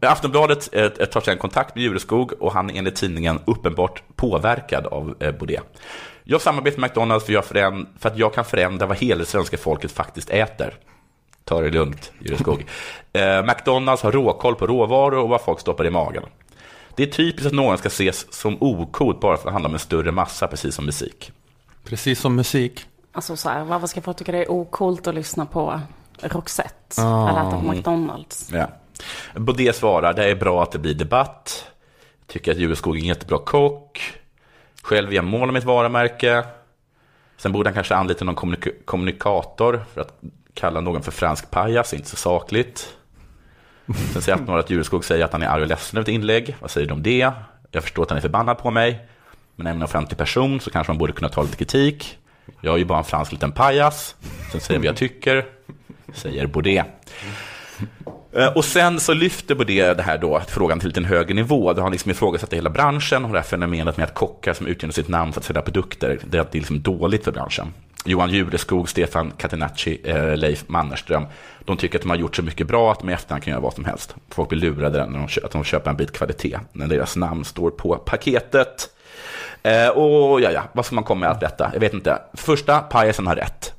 Aftonbladet eh, tar sedan kontakt med Jureskog och han är enligt tidningen uppenbart påverkad av eh, Baudet. Jag samarbetar med McDonalds för, jag föränd- för att jag kan förändra vad hela det svenska folket faktiskt äter. Ta det lugnt, Jureskog. Eh, McDonalds har råkoll på råvaror och vad folk stoppar i magen. Det är typiskt att någon ska ses som ocoolt bara för att det handlar om en större massa, precis som musik. Precis som musik. Alltså så här, varför ska folk tycka det är ocoolt att lyssna på Roxette? Ah. Eller äta på McDonalds? Ja. Baudet svarar, det är bra att det blir debatt. Tycker att Jureskog är en jättebra kock. Själv är jag mål om mitt varumärke. Sen borde han kanske anlita någon kommunik- kommunikator för att kalla någon för fransk pajas, inte så sakligt. Sen säger några att Jureskog säger att han är arg och ledsen över ett inlägg. Vad säger du om det? Jag förstår att han är förbannad på mig. Men är man en offentlig person så kanske man borde kunna ta lite kritik. Jag är ju bara en fransk liten pajas. Sen säger vi vad jag tycker. Säger Baudet. Eh, och sen så lyfter på det här då, frågan till en högre nivå. Då har han liksom ifrågasatt hela branschen och det här fenomenet med att kockar som utger sitt namn för att sälja produkter, det är, liksom dåligt för branschen. Johan Jureskog, Stefan Catenacci, eh, Leif Mannerström, de tycker att de har gjort så mycket bra att de i efterhand kan göra vad som helst. Folk blir lurade när de, att de köper en bit kvalitet, när deras namn står på paketet. Eh, och ja, ja, vad ska man komma med allt detta? Jag vet inte. Första, pajasen har rätt.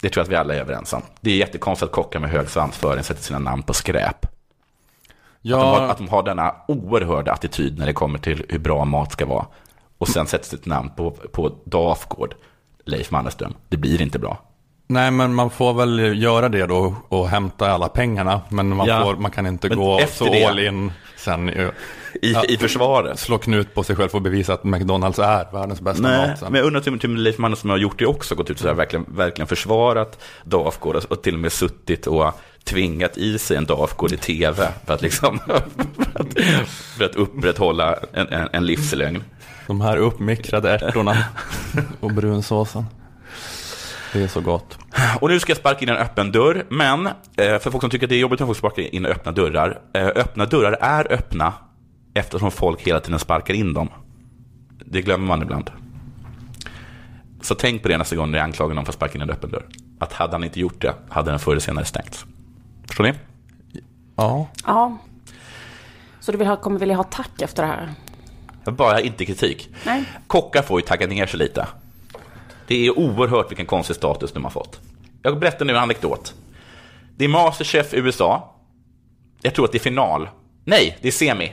Det tror jag att vi alla är överens om. Det är jättekonstigt att kockar med hög svansföring sätter sina namn på skräp. Ja. Att, de har, att de har denna oerhörda attityd när det kommer till hur bra mat ska vara. Och sen sätts sitt namn på, på Dafgård, Leif Mannerström. Det blir inte bra. Nej, men man får väl göra det då och hämta alla pengarna. Men man, Ja. får, man kan inte Men gå så det- all in sen. I, I försvaret. Slå knut på sig själv och bevisa att McDonalds är världens bästa Nej, mat. Sen. men jag undrar till till Leif Mannerström har gjort det också, gått ut och så här, verkligen, verkligen försvarat Dafgård och- och till och med suttit och tvingat i sig en Dafgård i tv för att, liksom, för att, för att upprätthålla en, en, en livslögn. De här uppmikrade ärtorna och brunsåsen. Det är så gott. Och nu ska jag sparka in en öppen dörr, men eh, för folk som tycker att det är jobbigt när folk sparkar in öppna dörrar, eh, öppna dörrar är öppna eftersom folk hela tiden sparkar in dem. Det glömmer man ibland. Så tänk på det nästa gång ni anklagar någon för att sparka in en öppen dörr. Att hade han inte gjort det, hade den förr eller senare stängts. Förstår ni? Ja. Ja. Så du vill ha, kommer vilja ha tack efter det här? Bara inte kritik. Nej. Kockar får ju tagga ner sig lite. Det är oerhört vilken konstig status de har fått. Jag berättar nu en anekdot. Det är Masterchef USA. Jag tror att det är final. Nej, det är semi.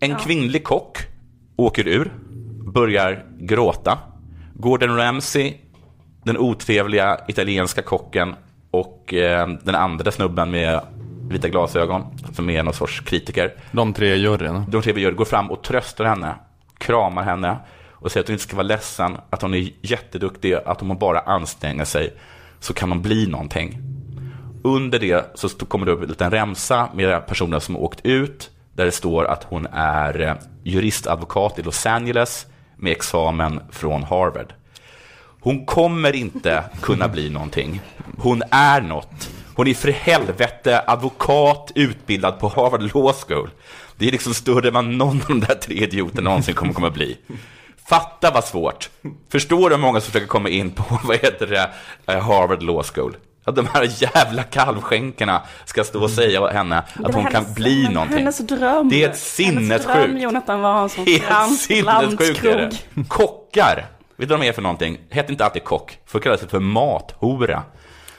En kvinnlig kock åker ur, börjar gråta. Gordon Ramsay, den otrevliga italienska kocken och eh, den andra snubben med vita glasögon, som är någon sorts kritiker. De tre i juryn. De tre vi gör går fram och tröstar henne, kramar henne och säger att hon inte ska vara ledsen, att hon är jätteduktig, att om hon bara anstränger sig så kan hon bli någonting. Under det så kommer det upp en liten remsa med personer som har åkt ut, där det står att hon är eh, juristadvokat i Los Angeles med examen från Harvard. Hon kommer inte kunna bli någonting. Hon är något. Hon är för helvete advokat utbildad på Harvard Law School. Det är liksom större än vad någon av de där tre idioterna någonsin kommer att bli. Fatta vad svårt. Förstår du hur många som försöker komma in på, vad heter det, eh, Harvard Law School? Att de här jävla kalvskänkorna ska stå och säga åt henne att hon hennes- kan bli någonting. Hennes dröm. Det är ett Hennes dröm, sinnessjukt. Jonathan, var en sån Helt sinnessjukt är det. Kockar, vet du vad de är för någonting? Hette inte alltid kock, för kallas det för mathora.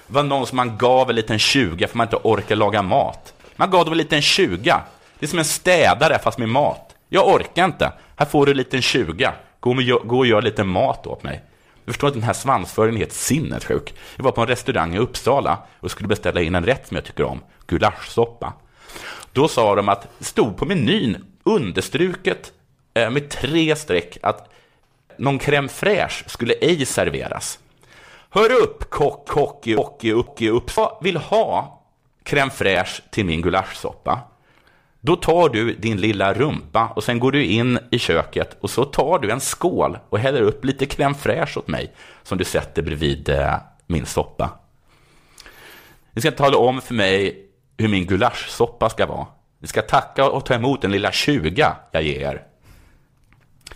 Det var någon som man gav en liten 20 för man inte orkar laga mat. Man gav dem en liten 20. Det är som en städare fast med mat. Jag orkar inte. Här får du en liten 20. Gå, gå och gör lite mat åt mig. Du förstår att den här svansföringen är helt sinnessjuk. Jag var på en restaurang i Uppsala och skulle beställa in en rätt som jag tycker om. Gulaschsoppa. Då sa de att det stod på menyn understruket med tre streck att någon crème fraîche skulle ej serveras. Hör upp, kock, kock, kock, upp, upp. Jag vill ha crème fraîche till min gulaschsoppa. Då tar du din lilla rumpa och sen går du in i köket och så tar du en skål och häller upp lite crème fraîche åt mig som du sätter bredvid eh, min soppa. Ni ska tala om för mig hur min gulaschsoppa ska vara. Ni ska tacka och ta emot den lilla 20 jag ger er.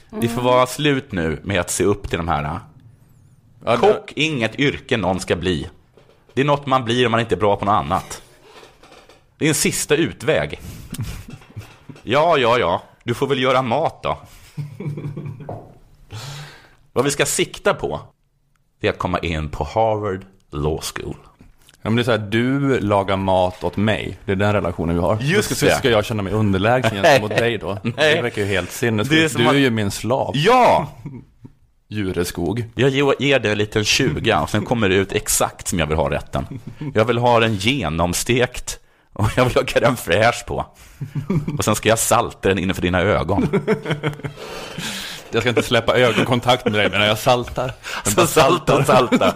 Det får vara slut nu med att se upp till de här. Kock, inget yrke någon ska bli. Det är något man blir om man inte är bra på något annat. Det är en sista utväg. Ja, ja, ja. Du får väl göra mat då. Vad vi ska sikta på, det är att komma in på Harvard Law School. Ja, men det är så här, du lagar mat åt mig. Det är den relationen vi har. Just Då ska, det. ska jag känna mig underlägsen gentemot dig då? Nej. Det verkar ju helt sinnessjukt. Du är att- ju min slav. Ja! Djureskog. Jag ger- dig en liten 20 och sen kommer det ut exakt som jag vill ha rätten. Jag vill ha den genomstekt och jag vill ha crème fraîche på. Och sen ska jag salta den innanför dina ögon. Jag ska inte släppa ögonkontakt med dig medan jag saltar. Jag Så salta, salta.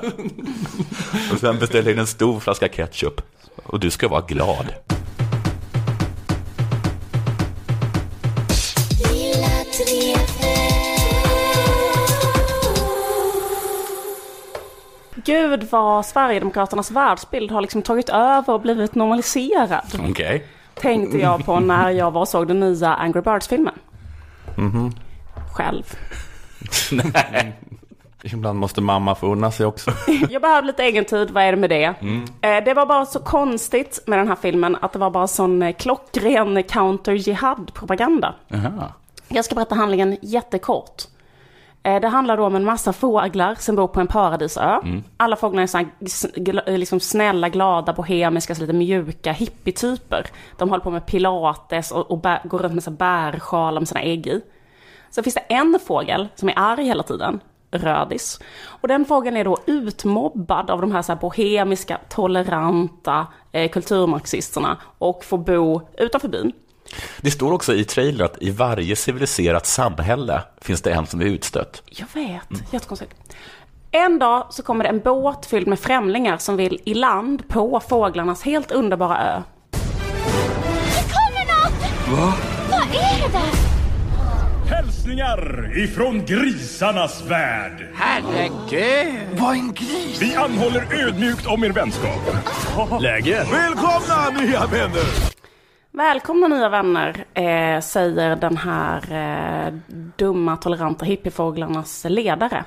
Och sen beställer jag in en stor flaska ketchup. Och du ska vara glad. Gud vad Sverigedemokraternas världsbild har liksom tagit över och blivit normaliserad. Okej. Tänkte jag på när jag var och såg den nya Angry Birds-filmen. Mhm. Själv. Nej. Ibland måste mamma få unna sig också. Jag behövde lite egen tid, vad är det med det? Mm. Eh, Det var bara så konstigt med den här filmen att det var bara sån eh, klockren counter-jihad-propaganda. Jag ska berätta handlingen jättekort. Eh, Det handlar då om en massa fåglar som bor på en paradisö. Mm. Alla fåglar är så här, s- gla- liksom snälla, glada, bohemiska, så lite mjuka hippietyper. De håller på med pilates och, och bär, går runt med bärsjalar med sina ägg i. Så finns det en fågel som är arg hela tiden, rödis. Och den fågeln är då utmobbad av de här, så här bohemiska, toleranta eh, kulturmarxisterna och får bo utanför byn. Det står också i trailern att i varje civiliserat samhälle finns det en som är utstött. Jag vet, jättekonstigt. En dag så kommer det en båt fylld med främlingar som vill i land på fåglarnas helt underbara ö. kommer något! Va? Vad är det? Hälsningar ifrån grisarnas värld! Herregud! Vad en gris! Vi anhåller ödmjukt om er vänskap. Läge? Välkomna nya vänner! Välkomna nya vänner, eh, säger den här eh, dumma, toleranta hippiefåglarnas ledare.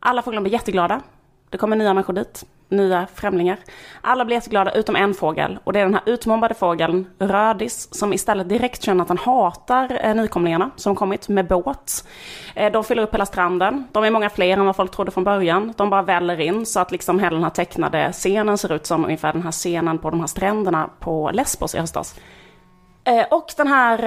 Alla fåglar blir jätteglada. Det kommer nya människor dit, nya främlingar. Alla blir jätteglada utom en fågel och det är den här utmobbade fågeln, Rödis, som istället direkt känner att han hatar eh, nykomlingarna som kommit med båt. Eh, de fyller upp hela stranden. De är många fler än vad folk trodde från början. De bara väller in så att liksom hela den här tecknade scenen ser ut som ungefär den här scenen på de här stränderna på Lesbos i höstas. Eh, Och den här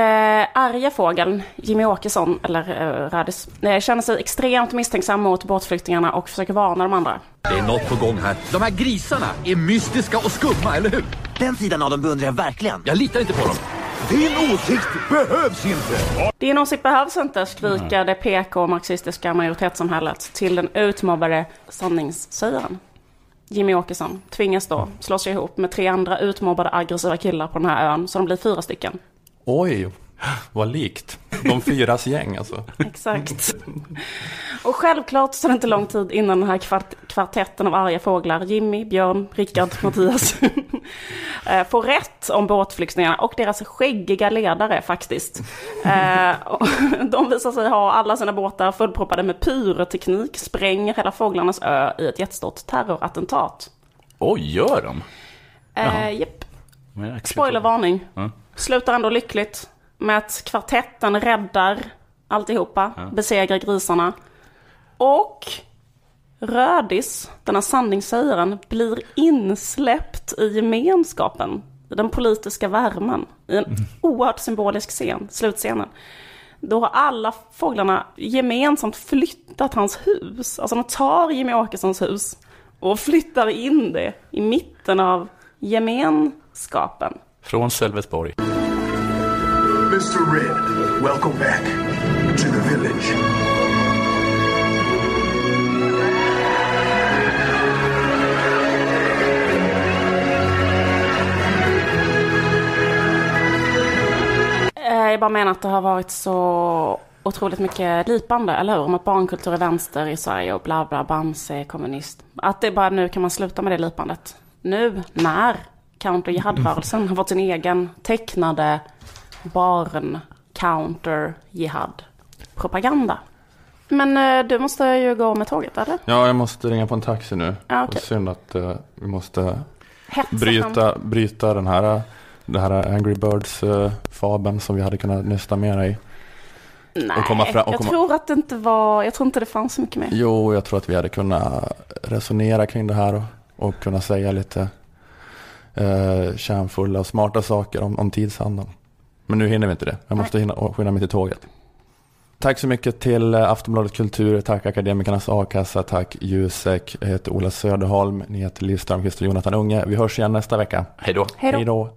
eh, arga fågeln, Jimmy Åkesson, eller eh, Rödis, eh, känner sig extremt misstänksam mot båtflyktingarna och försöker varna de andra. Det är något på gång här. De här grisarna är mystiska och skumma, eller hur? Den sidan av dem beundrar jag verkligen. Jag litar inte på dem. Din åsikt behövs inte! Din åsikt behövs inte, skriker det PK-marxistiska majoritetssamhället till den utmobbade sanningssägaren. Jimmy Åkesson tvingas då slå sig ihop med tre andra utmobbade aggressiva killar på den här ön, så de blir fyra stycken. Oj, vad likt. De fyras gäng alltså. Exakt. Och självklart så är det inte lång tid innan den här kvart kvartetten av arga fåglar, Jimmy, Björn, Rickard, Mattias, eh, får rätt om båtflyktingarna och deras skäggiga ledare faktiskt. Eh, De visar sig ha alla sina båtar fullproppade med pyroteknik, spränger hela fåglarnas ö i ett jättestort terrorattentat. Oj, gör de? Eh, japp. Men jag- Spoilervarning. Ja. Slutar ändå lyckligt med att kvartetten räddar alltihopa, Ja. besegrar grisarna. Och Rödis, denna sanningssägaren, blir insläppt i gemenskapen, i den politiska värmen, i en oerhört symbolisk scen, slutscenen. Då har alla fåglarna gemensamt flyttat hans hus. Alltså de tar Jimmy Åkessons hus och flyttar in det i mitten av gemenskapen. Från Sölvesborg. Mr Red, welcome back to the village. Eh, jag bara menar att det har varit så otroligt mycket lipande, eller hur? Om att barnkultur är vänster i Sverige och bla bla, Bamse är kommunist. Att det bara nu kan man sluta med det lipandet. Nu, när counter jihad-rörelsen har fått sin egen tecknade barn counter jihad-propaganda. Men eh, du måste ju gå med tåget, eller? Ja, jag måste ringa på en taxi nu. Ja, okej. Synd att eh, vi måste Hetsa bryta, bryta den här, det här Angry Birds-fabeln som vi hade kunnat nysta mera i. Nej, Och komma fram- och jag komma- tror att det inte var, jag tror inte det fanns så mycket mer. Jo, jag tror att vi hade kunnat resonera kring det här och, och kunna säga lite eh, kärnfulla och smarta saker om, om tidsandan. Men nu hinner vi inte det. Jag måste hinna, skynda mig till tåget. Tack så mycket till eh, Aftonbladet Kultur, tack Akademikernas A-kassa, tack Jusek. Jag heter Ola Söderholm, ni heter Liv Strömquist och Jonathan Unge. Vi hörs igen nästa vecka. Hej då. Hej då.